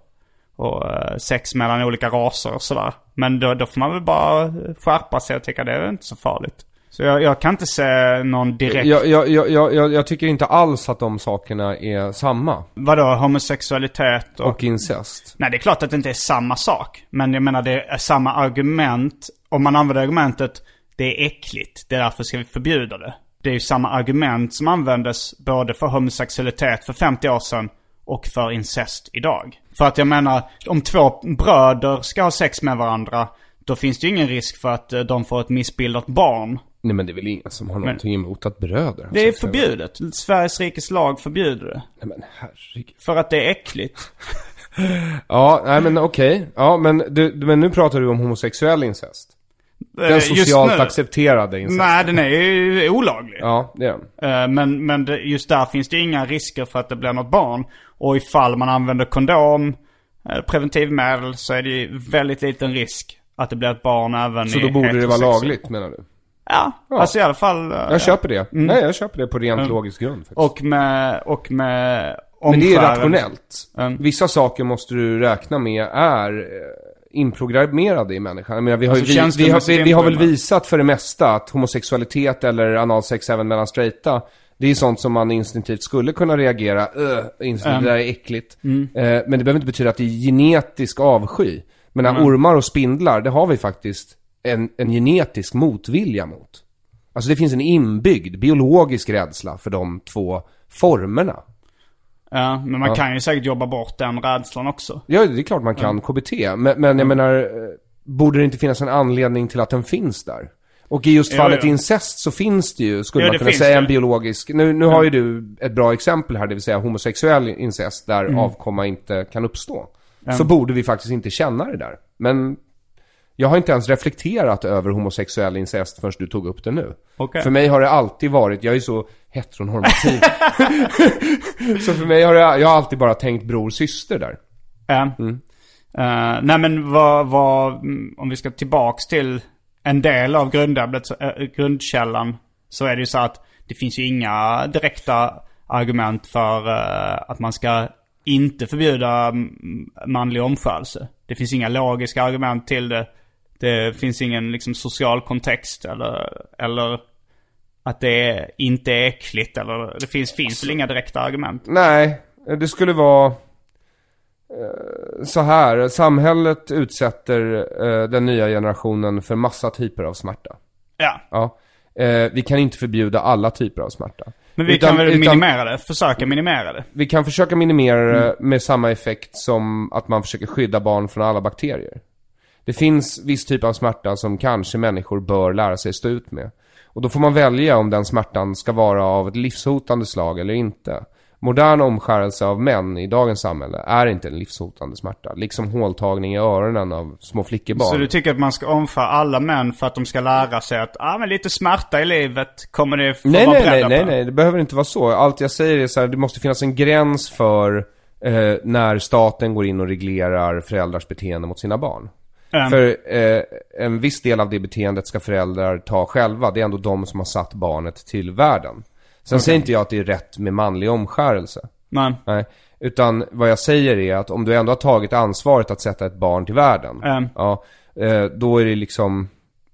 och eh, sex mellan olika raser och sådär. Men då, då får man väl bara skärpa sig och tycka det är inte så farligt. Så jag, jag kan inte se någon direkt... Jag, jag, jag tycker inte alls att de sakerna är samma. Vadå, homosexualitet och... Och incest. Nej, det är klart att det inte är samma sak. Men jag menar, det är samma argument. Om man använder argumentet, det är äckligt, det är därför ska vi förbjuda det. Det är ju samma argument som användes både för homosexualitet för 50 år sedan och för incest idag. För att jag menar, om två bröder ska ha sex med varandra, då finns det ju ingen risk för att eh, de får ett missbildat barn. Nej men det är väl ingen som har någonting emot att bröder har Det är sex med förbjudet. Sveriges rikes lag förbjuder det. Nej men herregud. För att det är äckligt. [laughs] Ja, nej men okej. Ja, men, du, men nu pratar du om homosexuell incest. Eh, Den socialt nu- accepterade incest. Nej, den är ju olaglig. Ja, det är den. Eh, Men, men just där finns det inga risker för att det blir något barn. Och ifall man använder kondom, eh, preventivmedel, så är det ju väldigt liten risk att det blir ett barn även Så i då borde det vara lagligt menar du? Ja, Ja. alltså i alla fall. Jag köper det. Nej, jag köper det på rent logisk grund faktiskt. Och med, och med Men det är rationellt. Mm. Vissa saker måste du räkna med är inprogrammerade i människan. Jag menar, vi har, Alltså vi, vi, har, vi, vi har väl visat för det mesta att homosexualitet eller analsex även mellan straighta, det är sånt som man instinktivt skulle kunna reagera, uh, instinktivt, Mm. det där är äckligt. Eh, men det behöver inte betyda att det är genetisk avsky. Men när ormar och spindlar, det har vi faktiskt en, en genetisk motvilja mot. Alltså det finns en inbyggd biologisk rädsla för de två formerna. Ja, men man Ja. kan ju säkert jobba bort den rädslan också. Ja, det är klart man kan KBT. Men, men jag menar, eh, borde det inte finnas en anledning till att den finns där? Och i just Jo, fallet jo. incest så finns det ju, skulle Ja, man kunna säga, det. en biologisk... Nu, nu har ju du ett bra exempel här, det vill säga homosexuell incest, där Mm. avkomma inte kan uppstå. Så borde vi faktiskt inte känna det där. Men jag har inte ens reflekterat över homosexuell incest förrän du tog upp det nu. Okej. För mig har det alltid varit, jag är så heteronormativ. [laughs] så för mig har det, jag har alltid bara tänkt bror syster där. Ja. Mm. Eh, nej men vad, vad, mm, om vi ska tillbaks till en del av grundämnet, eh, grundkällan. Så är det ju så att det finns ju inga direkta argument för eh, att man ska inte förbjuda mm, manlig omskärelse. Det finns inga logiska argument till det. Det finns ingen liksom social kontext eller, eller att det inte är äckligt eller det finns, finns väl inga direkta argument. Nej, det skulle vara eh, så här. Samhället utsätter eh, den nya generationen för massa typer av smärta. Ja. Ja. Eh, vi kan inte förbjuda alla typer av smärta. Men vi Utan- kan väl utan- minimera det? Försöka minimera det? Vi kan försöka minimera det Mm. med samma effekt som att man försöker skydda barn från alla bakterier. Det finns viss typ av smärta som kanske människor bör lära sig stå ut med. Och då får man välja om den smärtan ska vara av ett livshotande slag eller inte. Modern omskärelse av män i dagens samhälle är inte en livshotande smärta. Liksom håltagning i öronen av små flickebarn. Så du tycker att man ska omföra alla män för att de ska lära sig att ah, men lite smärta i livet kommer det få Nej, vara nej, nej, beredda nej, på? nej, det behöver inte vara så. Allt jag säger är så här, det måste finnas en gräns för eh, när staten går in och reglerar föräldrars beteende mot sina barn. Mm. För eh, en viss del av det beteendet ska föräldrar ta själva. Det är ändå de som har satt barnet till världen. Sen säger inte jag att det är rätt med manlig omskärelse. Men, Nej. Utan vad jag säger är att om du ändå har tagit ansvaret att sätta ett barn till världen. Mm. Ja, eh, då är det liksom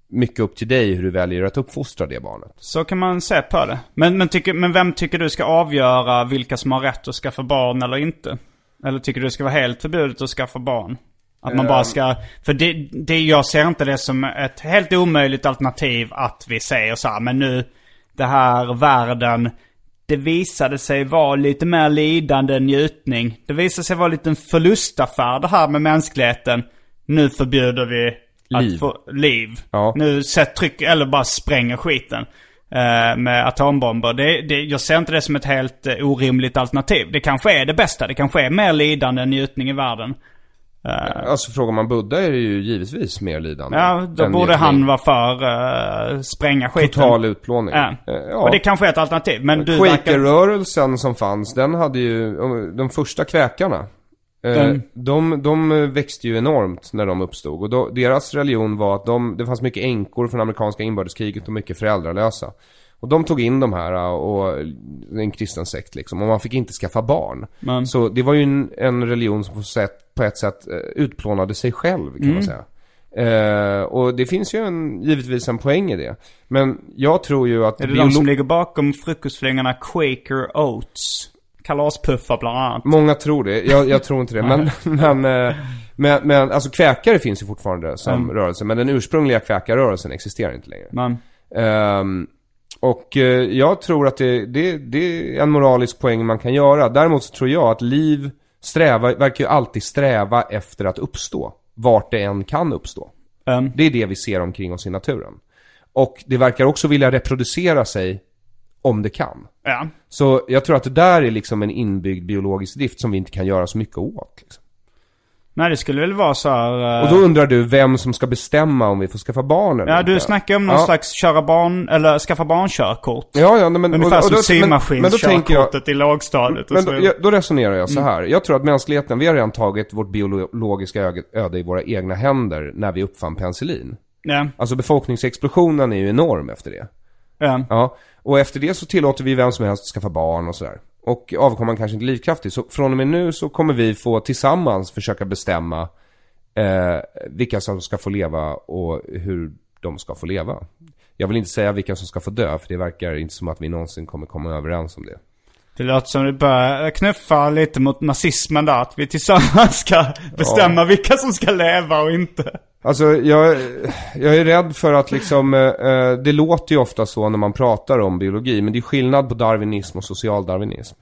mycket upp till dig hur du väljer att uppfostra det barnet. så kan man se på det. Men, men, tycker, men vem tycker du ska avgöra vilka som har rätt att skaffa barn eller inte? Eller tycker du det ska vara helt förbjudet att skaffa barn? Att man bara ska... För det, det, jag ser inte det som ett helt omöjligt alternativ att vi säger så här, men nu, det här världen, det visade sig vara lite mer lidande än njutning. Det visade sig vara lite en förlustaffär det här med mänskligheten. nu förbjuder vi Liv. få liv. Ja. Nu sätt tryck, eller bara spränger skiten. eh, med atombomber. Det, det, jag ser inte det som ett helt eh, orimligt alternativ. Det kanske är det bästa. Det kanske är mer lidande än njutning i världen. Eh, Alltså frågar man Buddha är det ju givetvis mer lidande. ja, då borde han vara för uh, spränga skiten. Total utplåning. Eh, ja. Och det kanske är ett alternativ. Men du verkar... Quaker-rörelsen som fanns, den hade ju, de första kväkarna. Den- De, de växte ju enormt när de uppstod. Och då, deras religion var att de, det fanns mycket änkor från amerikanska inbördeskriget och mycket föräldralösa. Och de tog in de här och en kristen sekt liksom. Och man fick inte skaffa barn. Men- Så det var ju en, en religion som på, sätt, på ett sätt eh, utplånade sig själv kan Mm. man säga. Eh, och det finns ju en, givetvis en poäng i det. Men jag tror ju att... Är det de som ligger bakom frukostflingorna Quaker Oats? Kalaspuffar bland annat. Många tror det, jag, jag tror inte det. men, men, eh, [laughs] men, men alltså kväkare finns ju fortfarande som Mm. rörelse. Men den ursprungliga kväkarrörelsen existerar inte längre. Men, Ehm, och eh, jag tror att det, det, det är en moralisk poäng man kan göra. Däremot så tror jag att liv sträva, verkar ju alltid sträva efter att uppstå. Vart det än kan uppstå. ehm, Det är det vi ser omkring oss i naturen. Och det verkar också vilja reproducera sig om det kan. ja. Så jag tror att det där är liksom en inbyggd biologisk drift som vi inte kan göra så mycket åt. Liksom. Nej, det skulle väl vara så här... eh, Och då undrar du vem som ska bestämma om vi får skaffa barn eller Ja, inte. du snackar om någon Ja. slags köra barn, eller skaffa barnkörkort. Ja, ja, men... Ungefär och- och som men- men tänker jag- symaskinskörkortet i lågstadiet och Men då, jag, då resonerar jag så här. Jag tror att mänskligheten, vi har redan tagit vårt biologiska öde i våra egna händer när vi uppfann penicillin. Ja, Alltså befolkningsexplosionen är ju enorm efter det. ja. Ja, och efter det så tillåter vi vem som helst att skaffa barn och sådär. Och avkomman kanske inte är livskraftig. Så från och med nu så kommer vi få tillsammans försöka bestämma eh, vilka som ska få leva och hur de ska få leva. Jag vill inte säga vilka som ska få dö, för det verkar inte som att vi någonsin kommer komma överens om det. Det låter som det börjar knuffa lite mot nazismen där. Att vi tillsammans ska bestämma vilka som ska leva och inte. Alltså jag, jag är rädd för att liksom, eh, eh, det låter ju ofta så när man pratar om biologi, men det är skillnad på darwinism och socialdarwinism.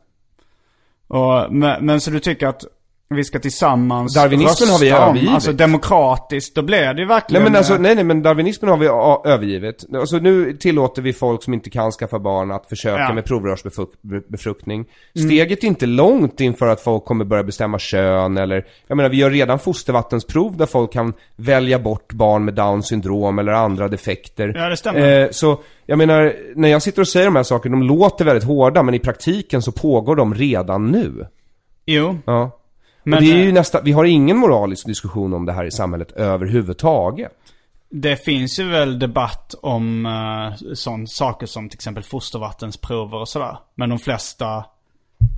Och, men, men så du tycker att vi ska tillsammans Darwinismen har vi rösta om, övergivit. Alltså demokratiskt, då blir det ju verkligen... Nej men alltså, eh, nej nej men darwinismen har vi övergivit. Alltså nu tillåter vi folk som inte kan skaffa barn att försöka Ja. med provrörsbefruktning. Steget är inte långt inför att folk kommer börja bestämma kön eller, jag menar vi gör redan fostervattensprov där folk kan välja bort barn med down syndrom eller andra defekter. Ja, det stämmer. Eh, så, jag menar, när jag sitter och säger de här sakerna, de låter väldigt hårda men i praktiken så pågår de redan nu. Jo. Ja. Men, och det är ju eh, nästa, vi har ingen moralisk diskussion om det här i samhället överhuvudtaget. Det finns ju väl debatt om uh, sån saker som till exempel fostervattensprover och sådär. Men de flesta,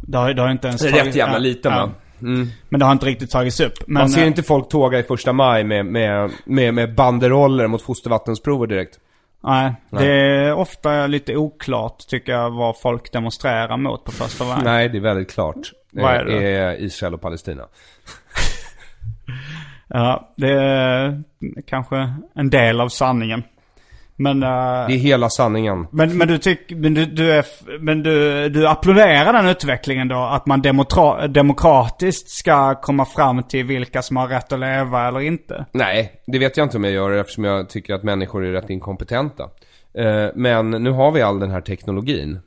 det har, det har inte ens är rätt jävla lite, men. Mm. Men det har inte riktigt tagits upp. Men, Man ser eh, inte folk tåga i första maj med, med, med, med banderoller mot fostervattensprover direkt. Nej, det är ofta lite oklart tycker jag vad folk demonstrerar mot på första maj. Nej, det är väldigt klart. Vad är det är Israel och Palestina. [laughs] Ja, det är kanske en del av sanningen. Men, eh, Det är hela sanningen. men, men du tycker, men du, du är, men du, du applåderar den utvecklingen då? Att man demokra, demokratiskt ska komma fram till vilka som har rätt att leva eller inte? Nej, det vet jag inte om jag gör eftersom jag tycker att människor är rätt inkompetenta. Eh, Men nu har vi all den här teknologin.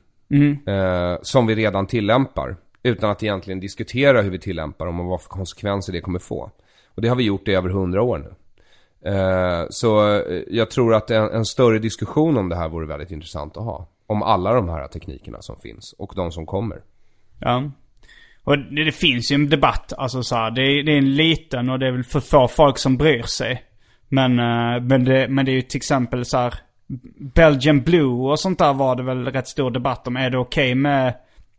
eh, Som vi redan tillämpar. Utan att egentligen diskutera hur vi tillämpar dem och vad för konsekvenser det kommer få. Och det har vi gjort i över hundra år nu. Eh, så eh, jag tror att en, en större diskussion om det här vore väldigt intressant att ha. Om alla de här teknikerna som finns och de som kommer. Ja. Och det, det finns ju en debatt, alltså så här, det, är, det är en liten och det är väl för få folk som bryr sig. Men, eh, men, det, men det är ju till exempel så här, Belgian Blue och sånt där var det väl rätt stor debatt om. Är det okej med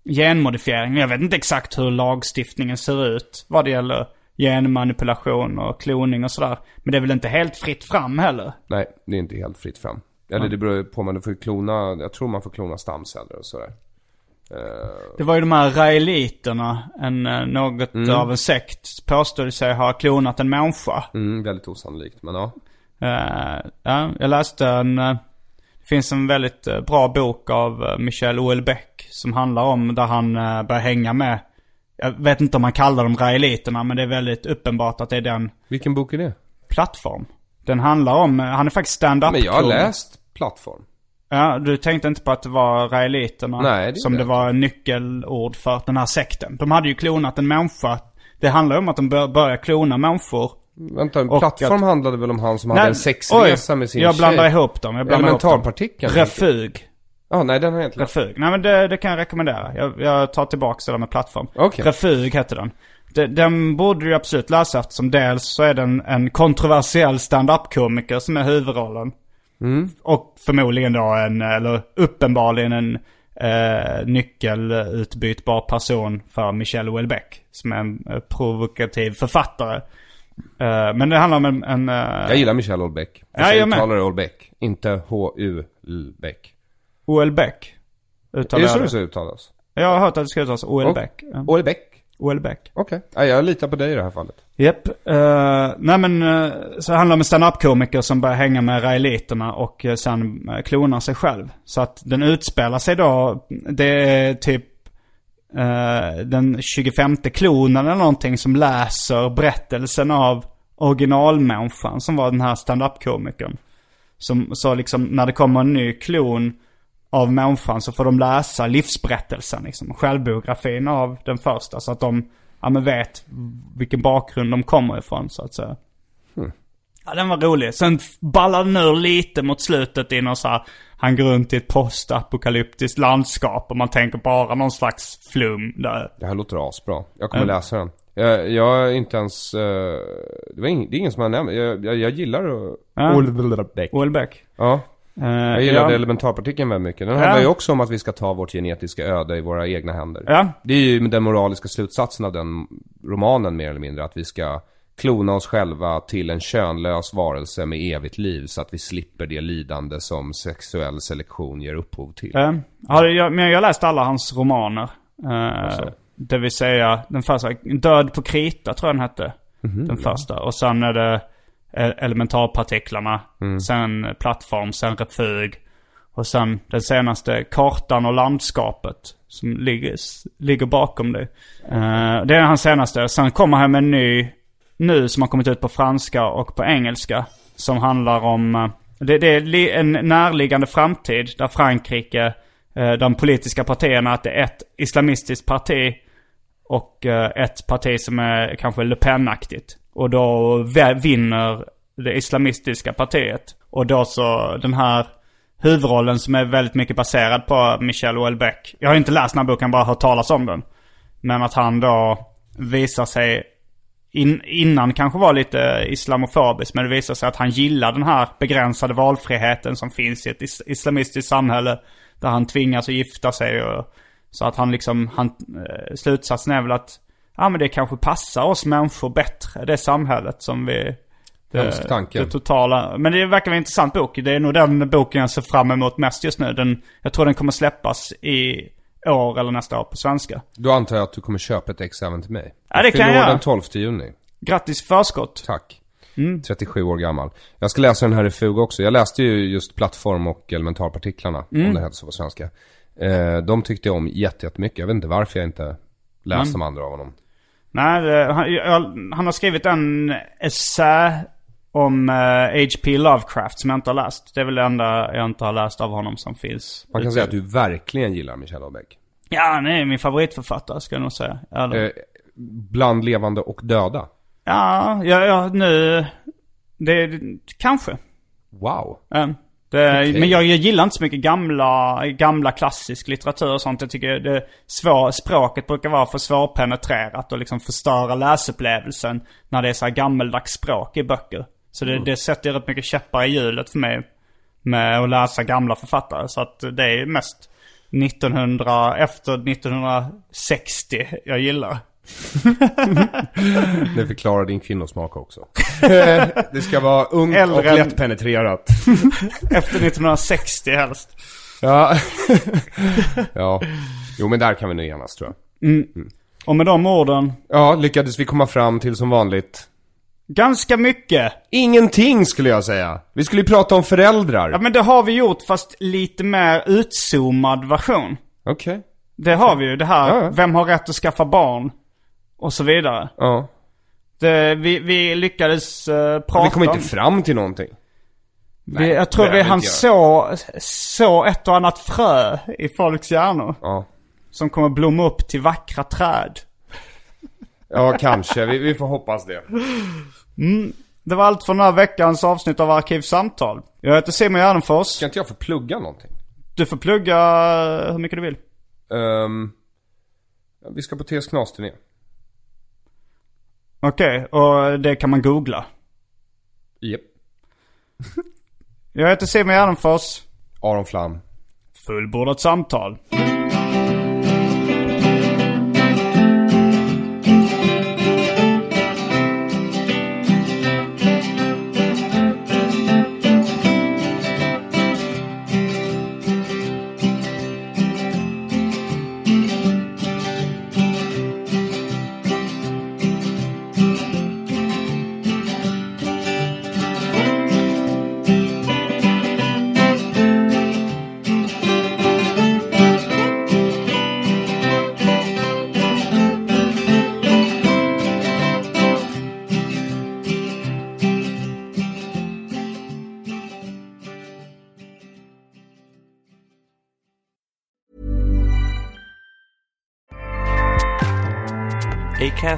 genmodifiering? Jag vet inte exakt hur lagstiftningen ser ut vad det gäller genmanipulation och kloning och sådär. Men det är väl inte helt fritt fram heller? Nej, det är inte helt fritt fram. Eller det beror på, du får klona, jag tror man får klona stamceller och sådär. Det var ju de här raeliterna, en, eh, något av en sekt, påstod sig ha klonat en människa. Mm, väldigt osannolikt, men ja. Eh, ja, jag läste en... eh, det finns en väldigt eh, bra bok av uh, Michel Houellebecq som handlar om där han uh, börjar hänga med. Jag vet inte om han kallar dem raeliterna men det är väldigt uppenbart att det är den. Vilken bok är det? Plattform. Den handlar om, han är faktiskt stand-up Men jag har läst Plattform. Ja, du tänkte inte på att det var raeliterna Nej, det som det var nyckelord för den här sekten. De hade ju klonat en människa. Det handlar om att de bör, börjar klona människor. Vänta, Och Plattform att- handlade väl om han som Nej, hade en sexresa oj, med sin Jag blandar tjej? ihop dem. Jag blandar. Elementarpartikeln? Refug. Ja, nej den har jag inte läst. Refug. Nej men det, det kan jag rekommendera. Jag, jag tar tillbaka det där med plattform. Okej. Refug heter den. De, den borde du absolut läsa eftersom dels så är den en kontroversiell stand-up-komiker som är huvudrollen. Och förmodligen då en, eller uppenbarligen en eh, nyckelutbytbar person för Michel Houellebecq. Som är en eh, provokativ författare. Eh, men det handlar om en... en eh, Jag gillar Michel Houellebecq. Ja, jag uttalar det Houellebecq. Inte H-U-L-Beck. Houellebecq. Är Uttalar det så det? det ska uttalas? Jag har hört att det ska uttalas. Ja. Houellebecq? Houellebecq. Okej. Ja, jag litar på dig i det här fallet. Japp. Uh, nej men, eh, så det handlar om en standup-komiker som börjar hänga med raeliterna och uh, sen uh, klonar sig själv. Så att den utspelar sig då, det är typ eh, den 25 klonen eller någonting som läser berättelsen av originalmänniskan som var den här standup-komikern. Som, sa liksom när det kommer en ny klon av människan så får de läsa livsberättelsen, liksom, självbiografin av den första. Så att de ja, men vet vilken bakgrund de kommer ifrån så att säga. Hmm. Ja, den var rolig. Sen ballade den ur lite mot slutet i någon så här, han går runt i ett postapokalyptiskt landskap och man tänker bara någon slags flum där. Det här låter asbra. Jag kommer Mm. läsa den. Jag, jag är inte ens... eh, det, var ing, det är ingen som har nämnt jag, jag, jag gillar uh, Ja. Houellebecq. Houellebecq. Ja. Eh, Jag gillade ja. elementarpartikeln väldigt mycket. Den Ja. handlar ju också om att vi ska ta vårt genetiska öde i våra egna händer. Ja. Det är ju den moraliska slutsatsen av den romanen mer eller mindre. Att vi ska klona oss själva till en könlös varelse med evigt liv. Så att vi slipper det lidande som sexuell selektion ger upphov till. Eh, har jag, men jag har läst alla hans romaner. Alltså. Det vill säga den första, Död på krita tror jag den hette. Den första. Och sen är det eh, elementarpartiklarna. Sen plattform, sen refug. Och sen den senaste, kartan och landskapet. Som ligger, ligger bakom det. Eh, det är hans senaste. Sen kommer han med en ny nu som har kommit ut på franska och på engelska. Som handlar om, eh, det, det är en närliggande framtid där Frankrike, eh, de politiska partierna, att det är ett islamistiskt parti och eh, ett parti som är kanske Le Pen-aktigt. Och då vinner det islamistiska partiet. Och då så den här huvudrollen som är väldigt mycket baserad på Michel Houellebecq. Jag har inte läst den här boken, bara hört talas om den. Men att han då visar sig in, innan kanske var lite islamofobisk. Men det visar sig att han gillar den här begränsade valfriheten som finns i ett is, islamistiskt samhälle. Där han tvingas att gifta sig. Och, så att han liksom, han, eh, slutsatsen är väl att ja men det kanske passar oss människor bättre. Det samhället som vi... Hemsk tanke. Det totala. Men det verkar vara en intressant bok. Det är nog den boken jag ser fram emot mest just nu. Den, jag tror den kommer släppas i år eller nästa år på svenska. Då antar jag att du kommer köpa ett ex även till mig. Ja, det kan jag den 12 juni. Grattis förskott. Tack. Mm. 37 år gammal. Jag ska läsa den här i Fug också. Jag läste ju just plattform och elementarpartiklarna, Mm. om det heter så på svenska. Eh, de tyckte jag om jätte- jättemycket. Jag vet inte varför jag inte läst Mm. de andra av honom. Nej, han, jag, han har skrivit en essä om eh, H.P. Lovecraft som jag inte har läst. Det är väl det enda jag inte har läst av honom som finns. Man kan säga att du verkligen gillar Michel Houellebecq. Ja, han är min favoritförfattare ska jag nog säga. Eller, Eh, bland levande och döda. Ja, ja, ja, nu... Det, kanske. Wow. Ja. Det, Okej. Men jag, jag gillar inte så mycket gamla, gamla klassisk litteratur och sånt. Jag tycker det svår, språket brukar vara för svårpenetrerat och liksom förstöra läsupplevelsen när det är så här gammeldags språk i böcker. Så det, det sätter rätt mycket käppar i hjulet för mig med att läsa gamla författare. Så att det är mest 1900, efter 1960 jag gillar. [laughs] Det förklarar din kvinnosmak också. [laughs] det ska vara ungt Äldre och lättpenetrerat. [laughs] Efter 1960 helst. ja. ja. Jo men där kan vi nog enas tror jag. Och med de orden, Ja, lyckades vi komma fram till som vanligt? Ganska mycket. Ingenting skulle jag säga. Vi skulle ju prata om föräldrar. Ja men det har vi gjort fast lite mer utzoomad version. Okej. Det har vi ju, det här, Ja, ja. vem har rätt att skaffa barn? Och så vidare. Ja. Det, vi, vi lyckades uh, prata Vi kom inte fram till någonting. Vi, jag tror vi inte så, så ett och annat frö i folks hjärnor. Ja. Som kommer blomma upp till vackra träd. Ja, kanske. Vi, vi får hoppas det. Det var allt för den här veckans avsnitt av Arkivsamtal. Jag heter Simon Gärdenfors. Ska inte jag få plugga någonting? Du får plugga hur mycket du vill. Ehm, vi ska på TS Knas-turné. Okej, och det kan man googla. Japp. Jag heter Simon Gärdenfors. Aron Flam. Fullbordat samtal.